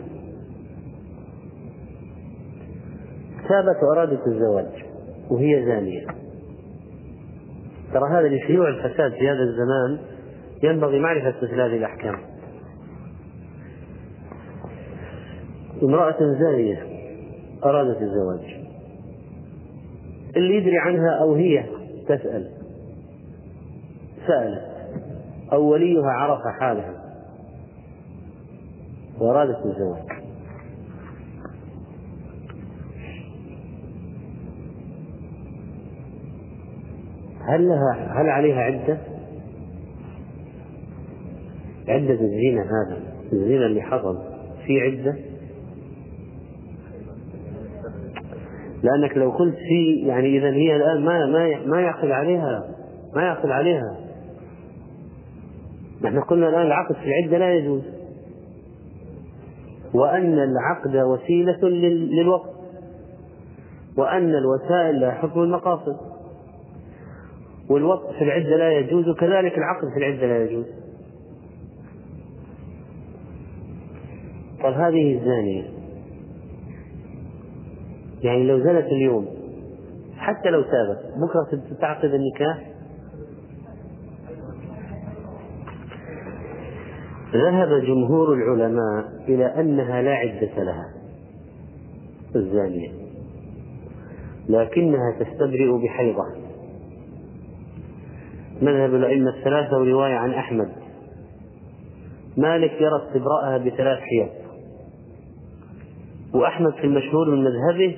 تابت وأرادت الزواج وهي زانية. ترى هذا لشيوع الفساد في هذا الزمان ينبغي معرفة مثل هذه الأحكام. امرأة زانية أرادت الزواج. اللي يدري عنها أو هي تسأل. سألت أو وليها عرف حالها. وأرادت الزواج. هل لها هل عليها عدة؟ عدة الزنا هذا الزنا اللي حصل في عدة؟ لأنك لو قلت في يعني إذا هي الآن ما ما ما يعقد عليها ما يعقد عليها. نحن قلنا الآن العقد في العدة لا يجوز. وأن العقد وسيلة للوقت. وأن الوسائل لها حكم المقاصد. والوقت في العدة لا يجوز وكذلك العقد في العدة لا يجوز. طيب هذه الزانية. يعني لو زنت اليوم حتى لو تابت بكرة تعقد النكاح؟ ذهب جمهور العلماء إلى أنها لا عدة لها الزانية لكنها تستبرئ بحيضة. مذهب الأئمة الثلاثة ورواية عن أحمد. مالك يرى استبراءها بثلاث حيض وأحمد في المشهور من مذهبه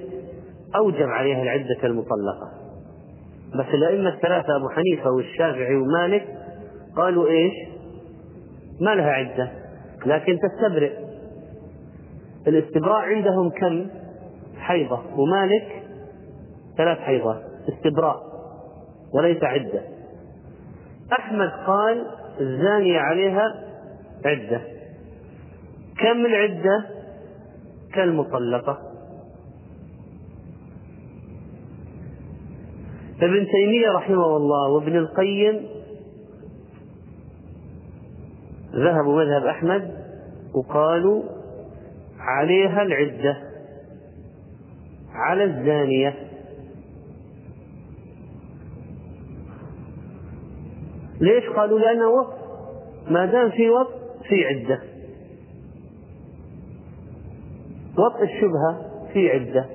أوجب عليها العدة المطلقة. بس الأئمة الثلاثة أبو حنيفة والشافعي ومالك قالوا إيش؟ ما لها عدة لكن تستبرئ. الاستبراء عندهم كم؟ حيضة. ومالك ثلاث حيضات. استبراء. وليس عدة. أحمد قال الزانية عليها عدة. كم العدة؟ كالمطلقة. ابن تيمية رحمه الله وابن القيم ذهبوا مذهب أحمد وقالوا عليها العدة. على الزانية. ليش قالوا لأنه وقت؟ ما دام في وقت في عدة. وطء الشبهة في عدة.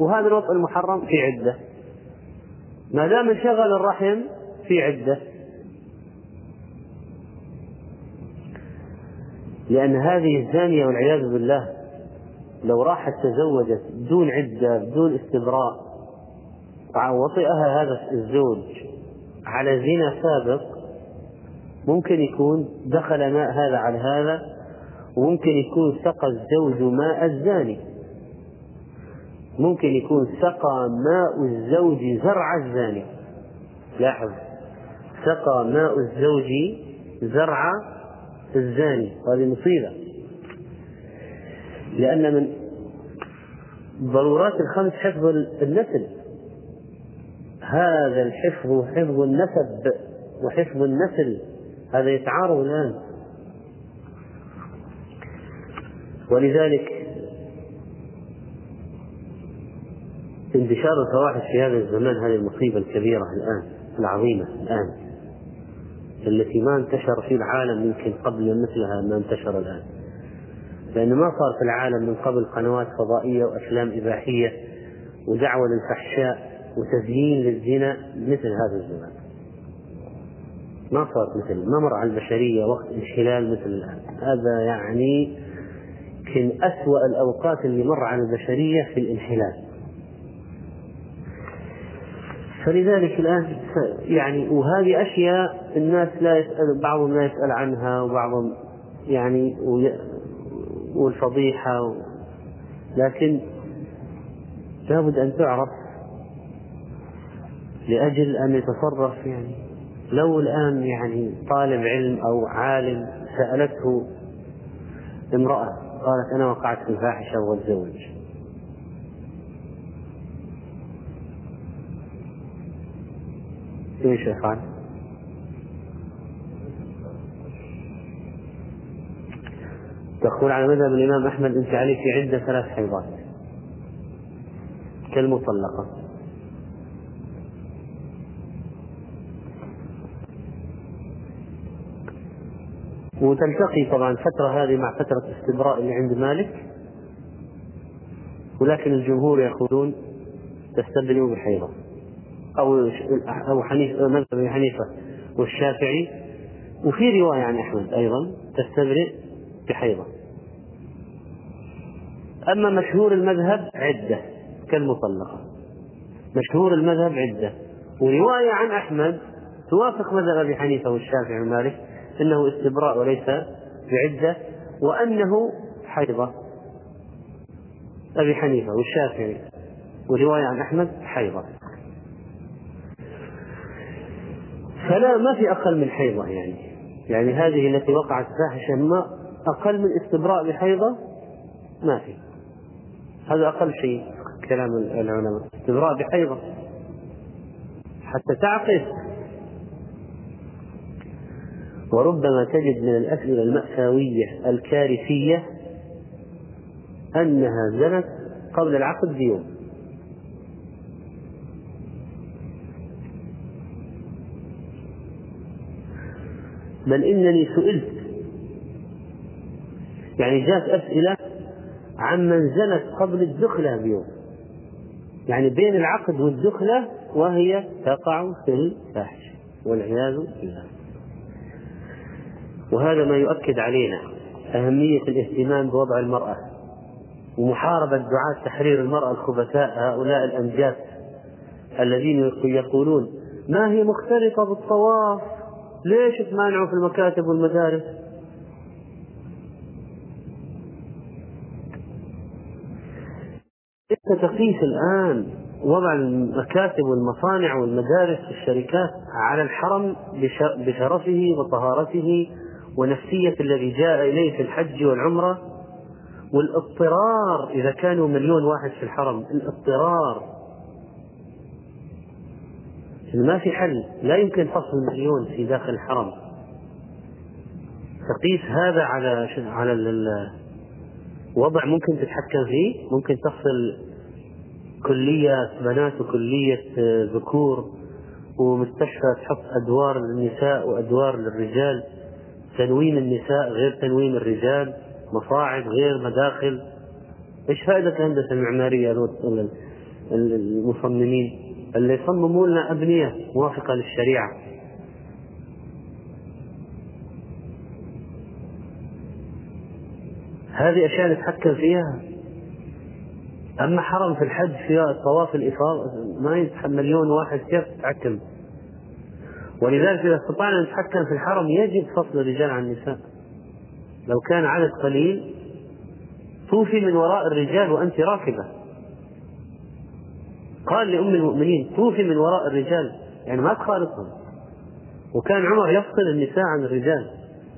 وهذا الوطء المحرم في عدة. ما دام انشغل الرحم في عدة. لأن هذه الزانية والعياذ بالله لو راحت تزوجت بدون عدة بدون استبراء وطئها هذا الزوج على زنا سابق ممكن يكون دخل ماء هذا على هذا وممكن يكون سقى الزوج ماء الزاني. ممكن يكون سقى ماء الزوج زرع الزاني. لاحظ سقى ماء الزوج زرع الزاني. هذه مصيبة. لأن من ضرورات الخمس حفظ النسل هذا الحفظ حفظ النسب وحفظ النسل هذا يتعارض الآن. ولذلك انتشار الفواحش في هذا الزمان هذه المصيبة الكبيرة الآن العظيمة الآن التي ما انتشر في العالم يمكن قبل مثلها ما انتشر الآن. لأنه ما صار في العالم من قبل قنوات فضائية وأفلام إباحية ودعوة للفحشاء وتزيين للزنا مثل هذا الزمان. ما صار مثل ما مر على البشرية وقت انحلال مثل الآن هذا يعني يمكن أسوأ الأوقات اللي مر على البشرية في الانحلال. فلذلك الآن يعني وهذه أشياء الناس لا يسأل بعضهم لا يسأل عنها وبعضهم يعني والفضيحة لكن لابد أن تعرف لأجل أن يتصرف يعني. لو الآن يعني طالب علم أو عالم سألته امرأة قالت أنا وقعت في الفاحشة والزوج إيش يفعل؟ تقول على مذهب الإمام أحمد أنت عليك عدة ثلاث حيضات. كالمطلقة. وتلتقي طبعا الفترة هذه مع فترة استبراء اللي عند مالك. ولكن الجمهور يقولون تستبرئ بحيضة أو أو حنيفة مذهب حنيفة والشافعي. وفي رواية عن أحمد أيضا تستبرئ بحيضة أما مشهور المذهب عدة كالمطلقة. مشهور المذهب عدة. ورواية عن أحمد توافق مذهب أبي حنيفة والشافعي ومالك. أنه استبراء وليس بعدة وأنه حيضة. أبي حنيفة والشافعي ورواية عن أحمد حيضة. فلا ما في أقل من حيضة يعني. يعني هذه التي وقعت فاحشة ما أقل من استبراء بحيضة ما في. هذا أقل شيء كلام العلماء استبراء بحيضة. حتى تعقل وربما تجد من الأسئلة المأساوية الكارثية أنها زنت قبل العقد بيوم. بل إنني سئلت يعني جاءت أسئلة عمن زنت قبل الدخلة بيوم. يعني بين العقد والدخلة وهي تقع في الفاحشة والعياذ بالله. وهذا ما يؤكد علينا أهمية الاهتمام بوضع المرأة ومحاربة دعاة تحرير المرأة الخبثاء هؤلاء الأنجاس الذين يقولون ما هي مختلطة بالطواف؟ ليش تمانعوا في المكاتب والمدارس؟ إنت تقيس الآن وضع المكاتب والمصانع والمدارس والشركات على الحرم بشرفه وطهارته ونفسية الذي جاء إليه في الحج والعمرة والاضطرار إذا كانوا مليون واحد في الحرم الاضطرار. ما في حل لا يمكن فصل مليون في داخل الحرم. تقيس هذا على على وضع ممكن تتحكم فيه ممكن تفصل كلية بنات وكلية ذكور ومستشفى تحط أدوار للنساء وأدوار للرجال. تنوين النساء غير تنوين الرجال مصاعد غير مداخل. إيش فائدة الهندسة المعمارية المصممين؟ اللي يصمموا لنا أبنية موافقة للشريعة. هذه أشياء نتحكم فيها. أما حرم في الحج في طواف الإفاضة ما يتحمل مليون واحد كيف؟ تتحكم ولذلك إذا استطعنا أن نتحكم في الحرم يجب فصل الرجال عن النساء. لو كان عدد قليل طوفي من وراء الرجال وأنت راكبة. قال لأم المؤمنين طوفي من وراء الرجال. يعني ما تخالطهم. وكان عمر يفصل النساء عن الرجال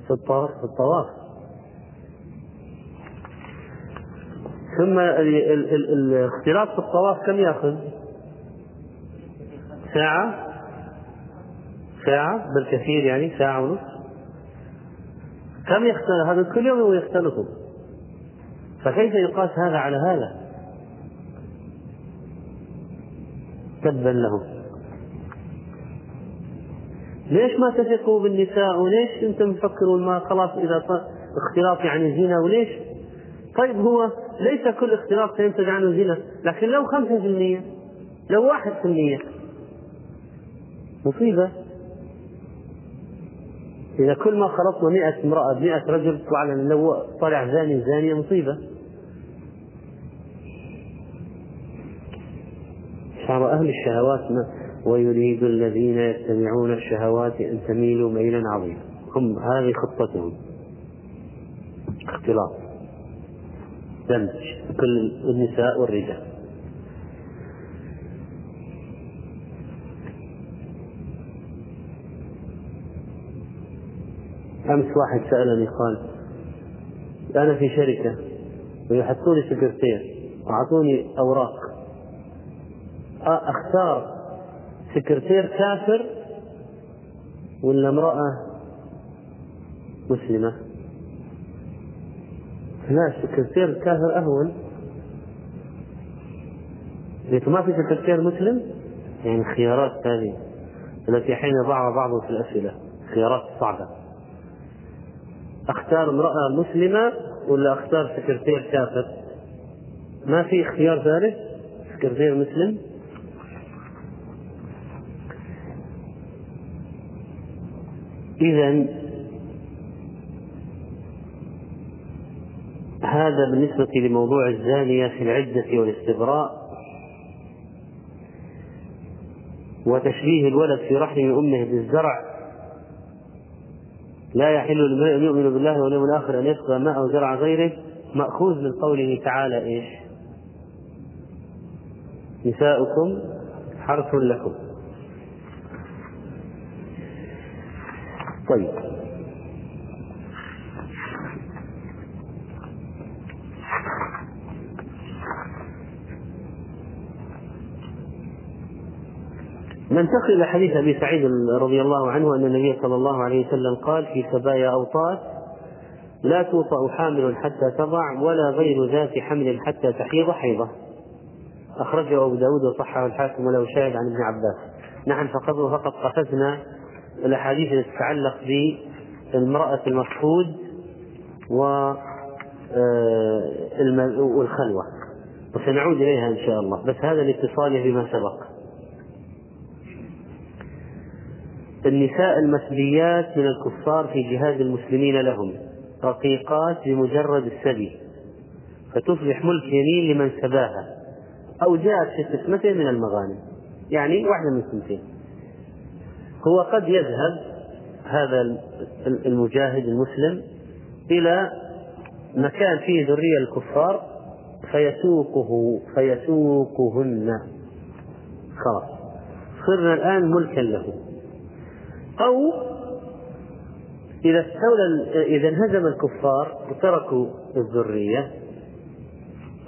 في الطواف في الطواف. ثم الاختلاط في الطواف كم يأخذ؟ ساعة. ساعة بالكثير يعني ساعة ونصف كم يختلط هذا كل يوم يختلطوا فكيف يقاس هذا على هذا؟ تبا لهم. ليش ما تثقوا بالنساء؟ وليش أنتم تفكرون ما خلاص إذا اختلاط يعني زنا؟ وليش؟ طيب هو ليس كل اختلاط سينتج عنه زنا لكن لو خمسة في المية لو واحد في المية. مصيبة. إذا كل ما خلطنا مئة امرأة بمئة رجل طلع لو طلع زاني زانية مصيبة. شعر أهل الشهوات ما ويريد الذين يتبعون الشهوات أن تميلوا ميلا عظيما. هم هذه خطتهم. اختلاط. دمج. كل النساء والرجال. أمس واحد سألني قال أنا في شركة ويحطوني سكرتير وأعطوني أوراق. أختار سكرتير كافر ولا امرأة مسلمة؟ لا سكرتير كافر أهون. قلت ما في سكرتير مسلم يعني الخيارات هذه التي حين يضعها بعضهم في الأسئلة خيارات صعبة. أختار امرأة مسلمة ولا أختار سكرتير كافر؟ ما في اختيار ثالث؟ سكرتير مسلم؟ إذا هذا بالنسبة لموضوع الزانية في العدة والاستبراء وتشبيه الولد في رحم أمه بالزرع لا يحل لمن يؤمن بالله واليوم الآخر أن يسقى ماء زرع غيره مأخوذ من قوله تعالى إيش؟ نساؤكم حرث لكم طيب ننتقل إلى حديث أبي سعيد رضي الله عنه أن النبي صلى الله عليه وسلم قال في سبايا أوطاس لا توطأ حامل حتى تضع ولا غير ذات حمل حتى تحيض حيضة. أخرجه أبو داود وصححه الحاكم وله شاهد عن ابن عباس. نعم فقد فقد قفزنا الأحاديث التي تتعلق بالمرأة المفقود آه، والخلوة. وسنعود إليها إن شاء الله. بس هذا لاتصاله بما سبق. النساء المثليات من الكفار في جهاد المسلمين لهم رقيقات بمجرد السبي. فتصبح ملك يمين لمن سباها. أو جاءت في قسمته من المغانم. يعني واحدة من الثنتين هو قد يذهب هذا المجاهد المسلم إلى مكان فيه ذرية الكفار فيسوقه فيسوقهن. خلاص. صرنا الآن ملكا له. أو إذا استولى إذا انهزم الكفار وتركوا الذرية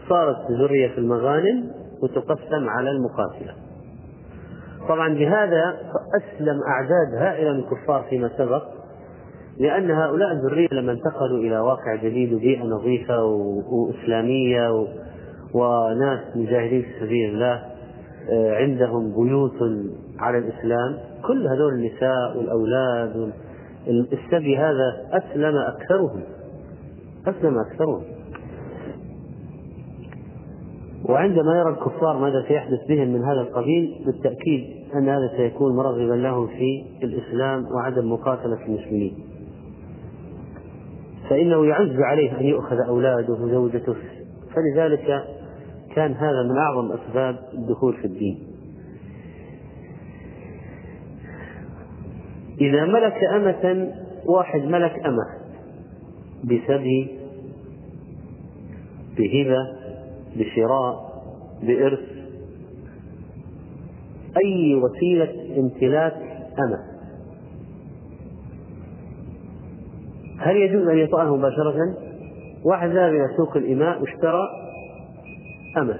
صارت الذرية في المغانم وتقسم على المقاتلة. طبعا بهذا أسلم أعداد هائلة من الكفار فيما سبق لأن هؤلاء الذرية لما انتقلوا إلى واقع جديد وبيئة نظيفة وإسلامية وناس مجاهدين في سبيل الله آه، عندهم بيوت على الإسلام كل هذول النساء والأولاد السبي هذا أسلم أكثرهم. أسلم أكثرهم. وعندما يرى الكفار ماذا سيحدث بهم من هذا القبيل بالتأكيد أن هذا سيكون مرغبا لهم في الإسلام وعدم مقاتلة المسلمين. فإنه يعز عليه أن يؤخذ أولاده وزوجته. فلذلك كان هذا من أعظم أسباب الدخول في الدين. إذا ملك أمة واحد ملك أمة. بسبي بهبة بشراء بإرث. أي وسيلة امتلاك أمة؟ هل يجوز أن يطأها مباشرة؟ واحد ذهب إلى سوق الإماء واشترى أمة.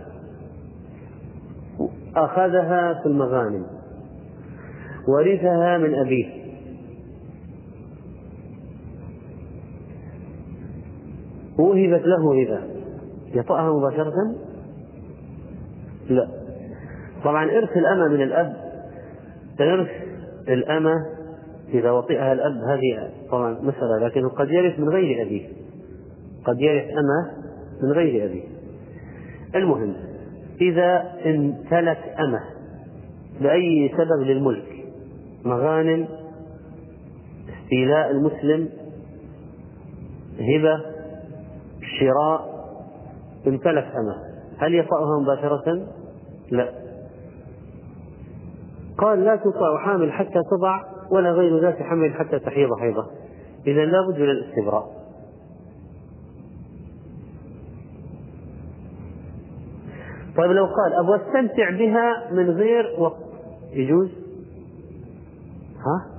أخذها في المغانم. ورثها من أبيه. وهبت له هبة يطأها مباشرة؟ لا. طبعا إرث الأمة من الأب. إرث الأمة إذا وطئها الأب هذه طبعا مسألة لكنه قد يرث من غير أبيه. قد يرث أمة من غير أبيه. المهم إذا امتلك أمة لأي سبب للملك مغانم استيلاء المسلم هبة شراء امتلك أمة هل يطأها مباشرة؟ لا قال لا تطأ حامل حتى تضع ولا غير ذات حمل حتى تحيض حيضة إذا لا بد من الاستبراء طيب لو قال أبغى أستمتع بها من غير وقت يجوز؟ ها؟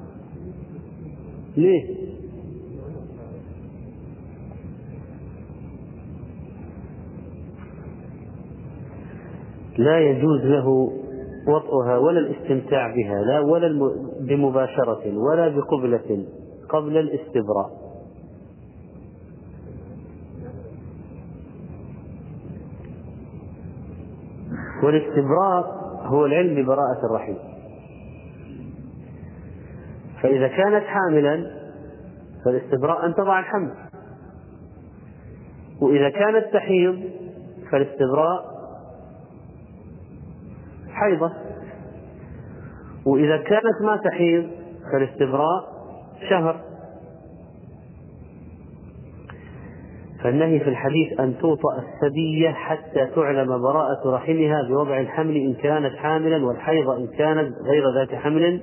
ليه؟ لا يجوز له وطئها ولا الاستمتاع بها لا ولا بمباشرة ولا بقبلة قبل الاستبراء. والاستبراء هو العلم ببراءة الرحم فإذا كانت حاملا فالاستبراء أن تضع الحمل. وإذا كانت تحيض فالاستبراء حيضة. وإذا كانت ما تحيض فالاستبراء شهر. فالنهي في الحديث أن توطأ الثدية حتى تعلم براءة رحمها بوضع الحمل إن كانت حاملا والحيض إن كانت غير ذات حمل.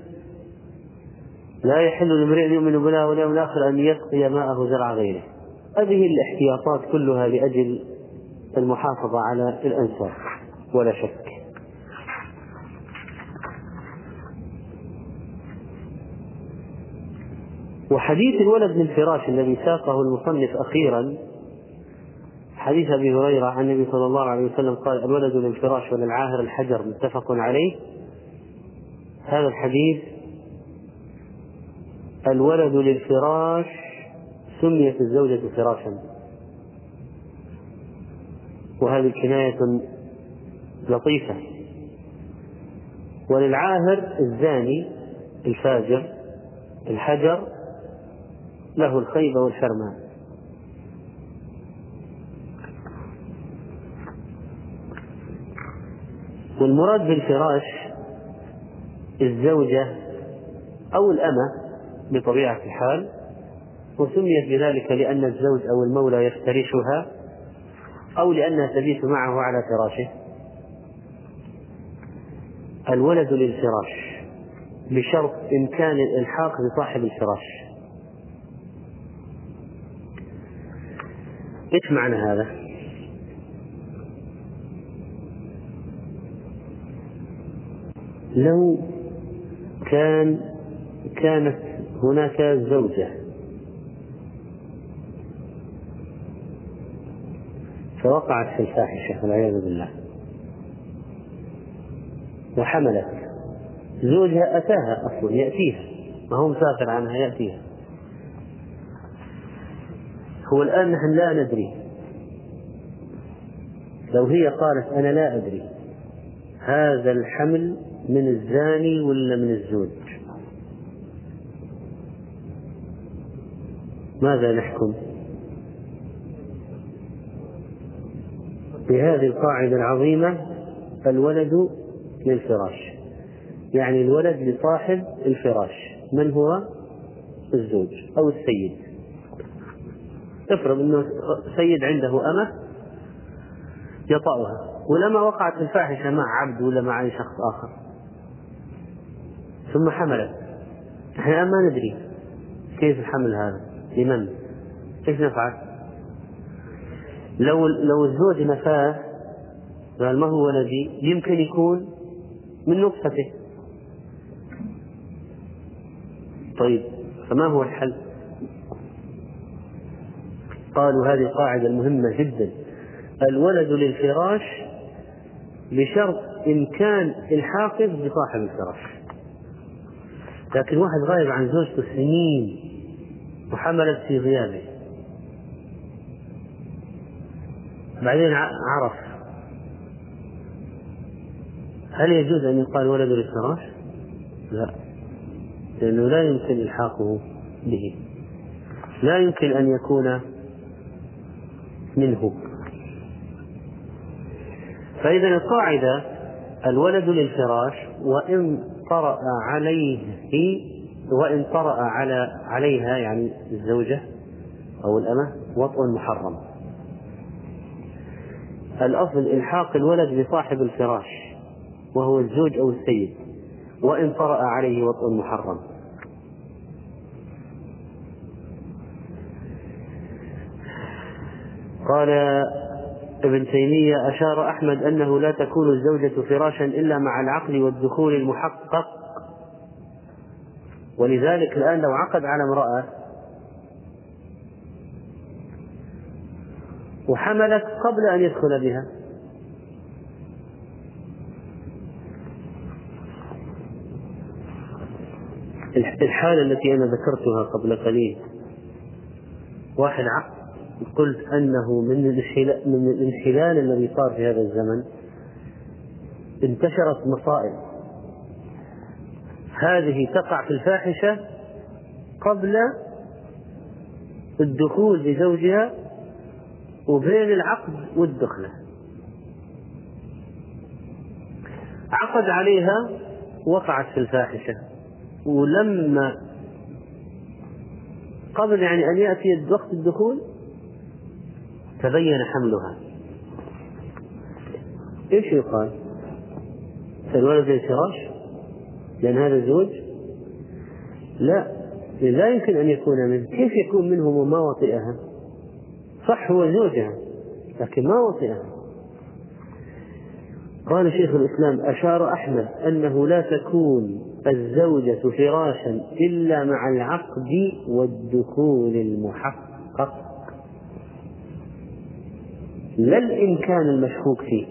لا يحل لامرئ يؤمن بالله واليوم الآخر أن يسقي ماءه زرع غيره. هذه الاحتياطات كلها لأجل المحافظة على الأنساب ولا شك. وحديث الولد للفراش الذي ساقه المصنف أخيرا حديث أبي هريرة عن النبي صلى الله عليه وسلم قال الولد للفراش وللعاهر الحجر متفق عليه. هذا الحديث الولد للفراش سميت الزوجة فراشا. وهذه كناية لطيفة. وللعاهر الزاني الفاجر الحجر له الخيبة والحرمان والمراد بالفراش الزوجة أو الأمة بطبيعة الحال وسميت بذلك لأن الزوج أو المولى يفترشها أو لأنها تبيت معه على فراشه. الولد للفراش بشرط إمكان الإلحاق بصاحب الفراش. إيش معنى هذا؟ لو كان كانت هناك زوجة فوقعت في الفاحشة والعياذ بالله وحملت زوجها أتاها أصلا يأتيها ما هو مسافر عنها يأتيها هو الآن نحن لا ندري. لو هي قالت أنا لا أدري هذا الحمل من الزاني ولا من الزوج؟ ماذا نحكم؟ بهذه القاعدة العظيمة الولد للفراش. يعني الولد لصاحب الفراش. من هو؟ الزوج أو السيد. افرض إنه سيد عنده أمة يطأها ولما وقعت الفاحشة مع عبد ولا مع أي شخص آخر. ثم حملت. إحنا الآن ما ندري كيف الحمل هذا لمن؟ إيش نفعل؟ لو لو الزوج نفاه قال ما هو ولدي؟ يمكن يكون من نطفته. طيب فما هو الحل؟ قالوا هذه قاعدة مهمة جدا. الولد للفراش بشرط إمكان الحاقد بصاحب الفراش. لكن واحد غايب عن زوجته سنين وحملت في غيابه. بعدين عرف. هل يجوز أن يقال ولد للفراش؟ لا. لأنه لا يمكن إلحاقه به. لا يمكن أن يكون منه. فإذا القاعدة الولد للفراش وإن طرأ عليه وإن طرأ على عليها يعني الزوجة أو الأمة وطء محرم. الأصل إلحاق الولد بصاحب الفراش وهو الزوج أو السيد وإن طرأ عليه وطء محرم. قال ابن تيمية أشار أحمد أنه لا تكون الزوجة فراشا إلا مع العقل والدخول المحقق. ولذلك الآن لو عقد على امرأة وحملت قبل أن يدخل بها الحالة التي أنا ذكرتها قبل قليل واحد قلت أنه من من الانحلال الذي صار في هذا الزمن انتشرت مصائب. هذه تقع في الفاحشة قبل الدخول بزوجها وبين العقد والدخلة. عقد عليها وقعت في الفاحشة. ولما قبل يعني أن يأتي وقت الدخول تبين حملها. إيش يقال؟ الولد الفراش لأن هذا زوج؟ لا لا يمكن أن يكون منه. كيف يكون منه وما وطئها؟ صح هو زوجها لكن ما وطئها. قال شيخ الإسلام أشار أحمد أنه لا تكون الزوجة فراشا إلا مع العقد والدخول المحقق. لا الإمكان المشكوك فيه.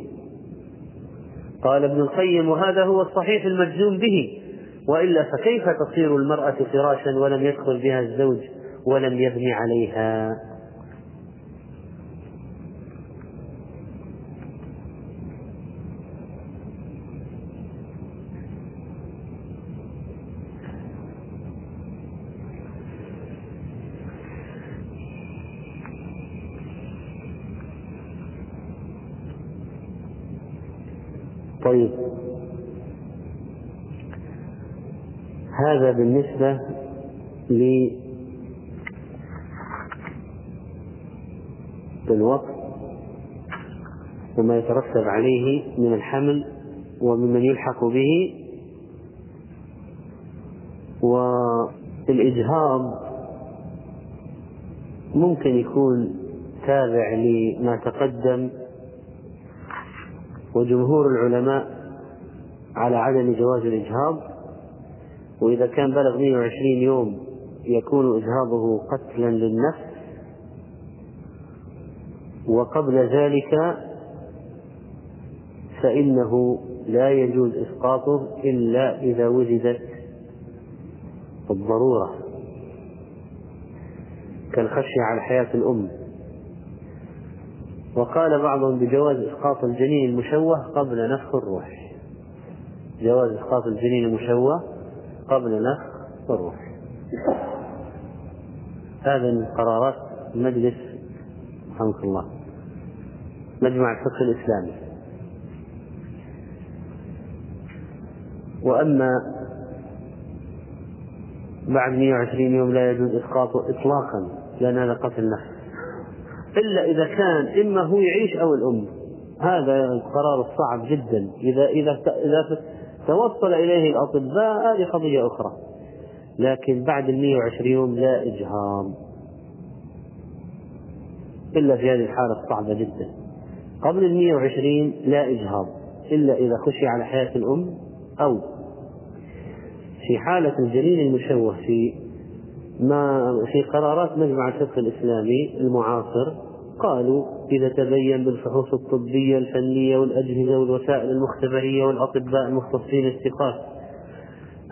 قال ابن القيم وهذا هو الصحيح المجزوم به. وإلا فكيف تصير المرأة فراشا ولم يدخل بها الزوج ولم يبني عليها؟ طيب. هذا بالنسبة للوقت وما يترتب عليه من الحمل وممن يلحق به والإجهاض ممكن يكون تابع لما تقدم وجمهور العلماء على عدم جواز الإجهاض وإذا كان بلغ 120 يوم يكون إجهاضه قتلا للنفس وقبل ذلك فإنه لا يجوز إسقاطه إلا إذا وجدت الضرورة. كالخشية على حياة الأم. وقال بعضهم بجواز إسقاط الجنين المشوه قبل نفخ الروح. جواز إسقاط الجنين المشوه قبل نفخ الروح. هذا من قرارات مجلس رحمه الله. مجمع الفقه الإسلامي. وأما بعد 120 يوم لا يجوز إسقاطه إطلاقا لأن هذا قتل نفس إلا إذا كان إما هو يعيش أو الأم. هذا القرار الصعب جدا. إذا إذا إذا توصل إليه الأطباء هذه قضية أخرى. لكن بعد ال 120 يوم لا إجهاض. إلا في هذه الحالة الصعبة جدا. قبل ال 120 لا إجهاض. إلا إذا خشي على حياة الأم أو في حالة الجنين المشوه في ما في قرارات مجمع الفقه الإسلامي المعاصر قالوا إذا تبين بالفحوص الطبية الفنية والأجهزة والوسائل المختبرية والأطباء المختصين الثقات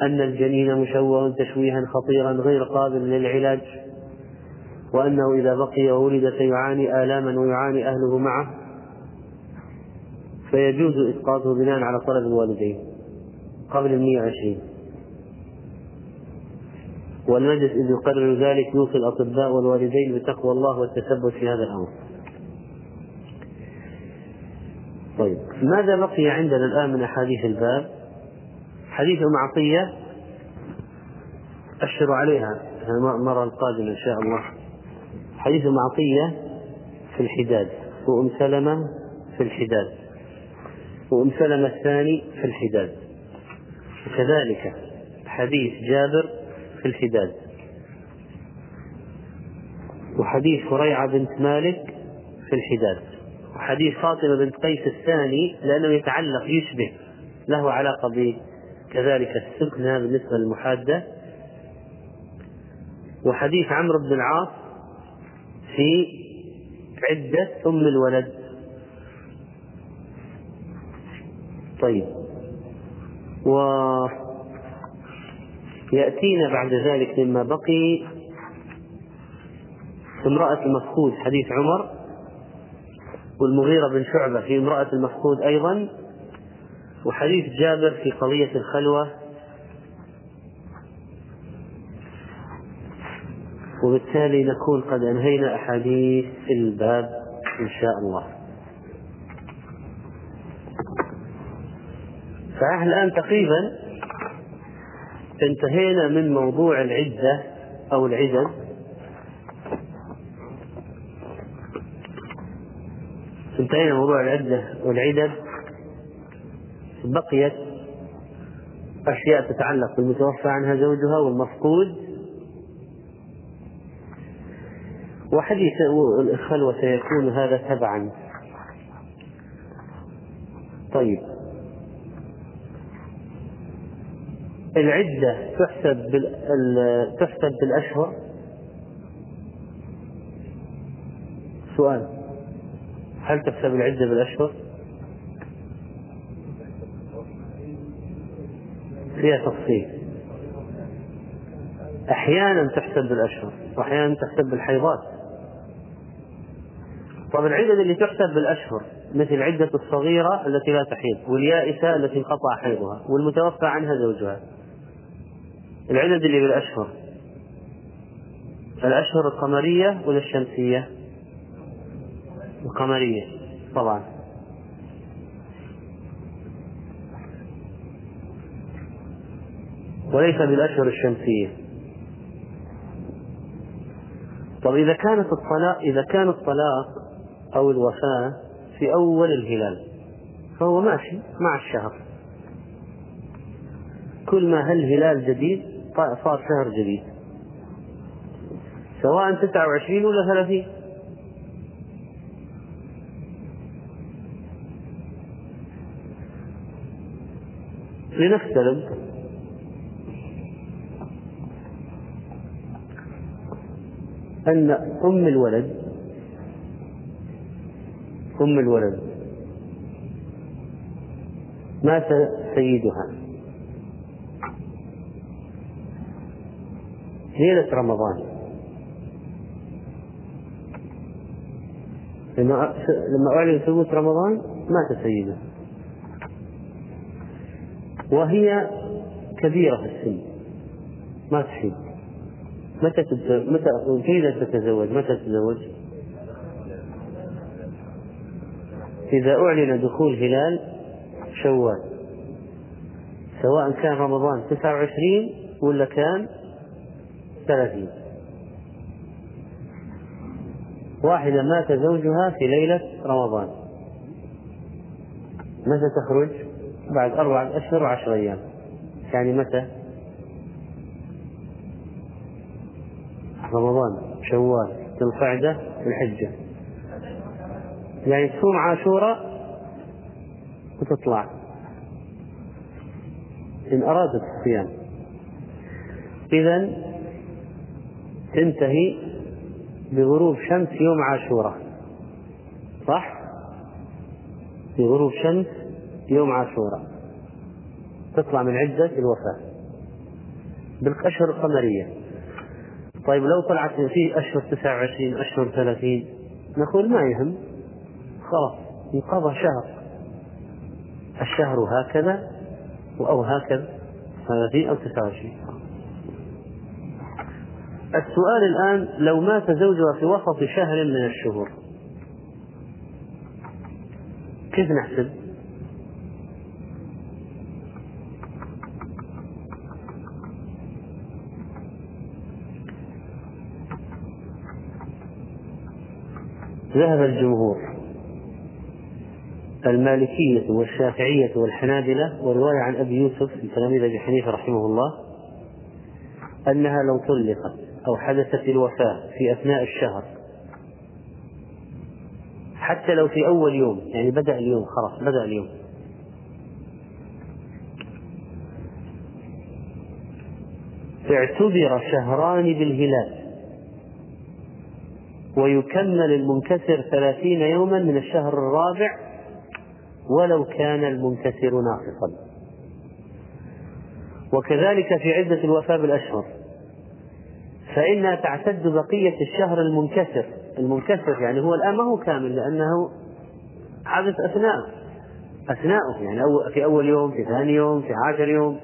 أن الجنين مشوه تشويها خطيرا غير قابل للعلاج وأنه إذا بقي وولد سيعاني آلاما ويعاني أهله معه فيجوز إسقاطه بناء على طلب الوالدين قبل المئة وعشرين. والمجلس إذ يقرر ذلك يوصي الأطباء والوالدين بتقوى الله والتثبت في هذا الأمر. طيب ماذا بقي عندنا الآن من أحاديث الباب؟ حديث أم عطية أشر عليها المرة القادمة إن شاء الله. حديث أم عطية في الحداد وأم سلمة في الحداد وأم سلمة الثاني في الحداد. وكذلك حديث جابر في الحداد. وحديث فريعة بنت مالك في الحداد. وحديث فاطمة بنت قيس الثاني لأنه يتعلق يشبه له علاقة كذلك السكنى بالنسبة للمحادة. وحديث عمرو بن العاص في عدة أم الولد. طيب. و يأتينا بعد ذلك مما بقي امرأة المفقود حديث عمر والمغيرة بن شعبة في امرأة المفقود أيضا وحديث جابر في قضية الخلوة. وبالتالي نكون قد أنهينا أحاديث الباب إن شاء الله. فنحن الآن تقريبا انتهينا من موضوع العدة أو العدد. انتهينا موضوع العدة والعدد. بقيت أشياء تتعلق بالمتوفى عنها زوجها والمفقود. وحديث الخلوة سيكون هذا تبعا. طيب. العدة تحسب. تحسب بالأشهر سؤال هل تحسب العدة بالأشهر؟ فيها تفصيل أحيانا تحسب بالأشهر وأحيانا تحسب بالحيضات طب العدد اللي تحسب بالأشهر مثل عدة الصغيرة التي لا تحيض واليائسة التي انقطع حيضها والمتوفى عنها زوجها العدد اللي بالأشهر. الأشهر القمرية ولا الشمسية؟ القمرية طبعا. وليس بالأشهر الشمسية. طب إذا كانت الطلاق إذا كان الطلاق أو الوفاة في أول الهلال فهو ماشي مع الشهر. كل ما هل هلال جديد صار شهر جديد. سواء 29 ولا 30 لنفترض أن أم الولد أم الولد مات سيدها. ليلة رمضان. لما لما أعلن ثبوت رمضان مات سيده. وهي كبيرة في السن. ما تحيد. متى متى كيف تتزوج؟ متى تتزوج؟ إذا أعلن دخول هلال شوال. سواء كان رمضان 29 ولا كان ثلاثين. واحدة مات زوجها في ليلة رمضان. متى تخرج؟ بعد أربعة أشهر وعشر أيام. يعني متى؟ رمضان شوال ذي القعدة الحجة. يعني تصوم عاشوراء وتطلع. إن أرادت الصيام. إذا تنتهي بغروب شمس يوم عاشوراء. صح؟ بغروب شمس يوم عاشوراء. تطلع من عدة الوفاة. بالأشهر القمرية. طيب لو طلعت في أشهر 29 أشهر 30 نقول ما يهم. خلاص انقضى شهر. الشهر هكذا أو هكذا 30 أو 29 السؤال الآن لو مات زوجها في وسط شهر من الشهور كيف نحسب؟ ذهب الجمهور المالكية والشافعية والحنابلة ورواية عن أبي يوسف من تلاميذ أبي حنيفة رحمه الله أنها لو طلقت أو حدثت الوفاة في أثناء الشهر. حتى لو في أول يوم يعني بدأ اليوم خلاص بدأ اليوم. اعتبر شهران بالهلال. ويكمل المنكسر ثلاثين يوما من الشهر الرابع ولو كان المنكسر ناقصا. وكذلك في عدة الوفاة بالأشهر. فإنها تعتد بقية الشهر المنكسر. المنكسر يعني هو الآن ما هو كامل لأنه حدث أثناءه. أثناءه يعني في أول يوم في ثاني يوم في عاشر يوم.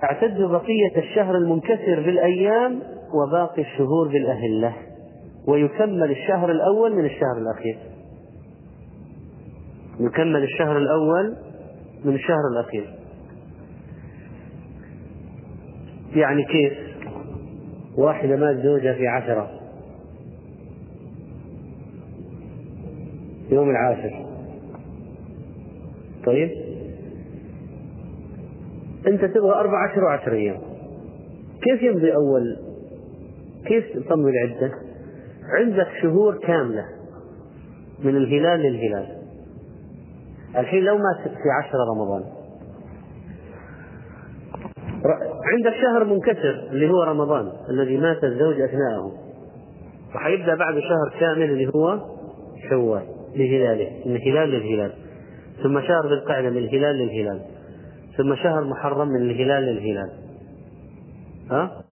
تعتد بقية الشهر المنكسر بالأيام وباقي الشهور بالأهلة. ويكمل الشهر الأول من الشهر الأخير. يكمل الشهر الأول من الشهر الأخير. يعني كيف؟ واحدة مات زوجها في عشرة. يوم العاشر. طيب. أنت تبغى أربع أشهر وعشر أيام. كيف يمضي أول؟ كيف تطمن العدة؟ عندك شهور كاملة. من الهلال للهلال. الحين لو مات في عشرة رمضان. عندك شهر منكسر اللي هو رمضان الذي مات الزوج أثناءه. وحيبدأ بعد شهر كامل اللي هو شوال لهلاله من الهلال للهلال. ثم شهر ذي القعدة من الهلال للهلال. ثم شهر محرم من الهلال للهلال. ها؟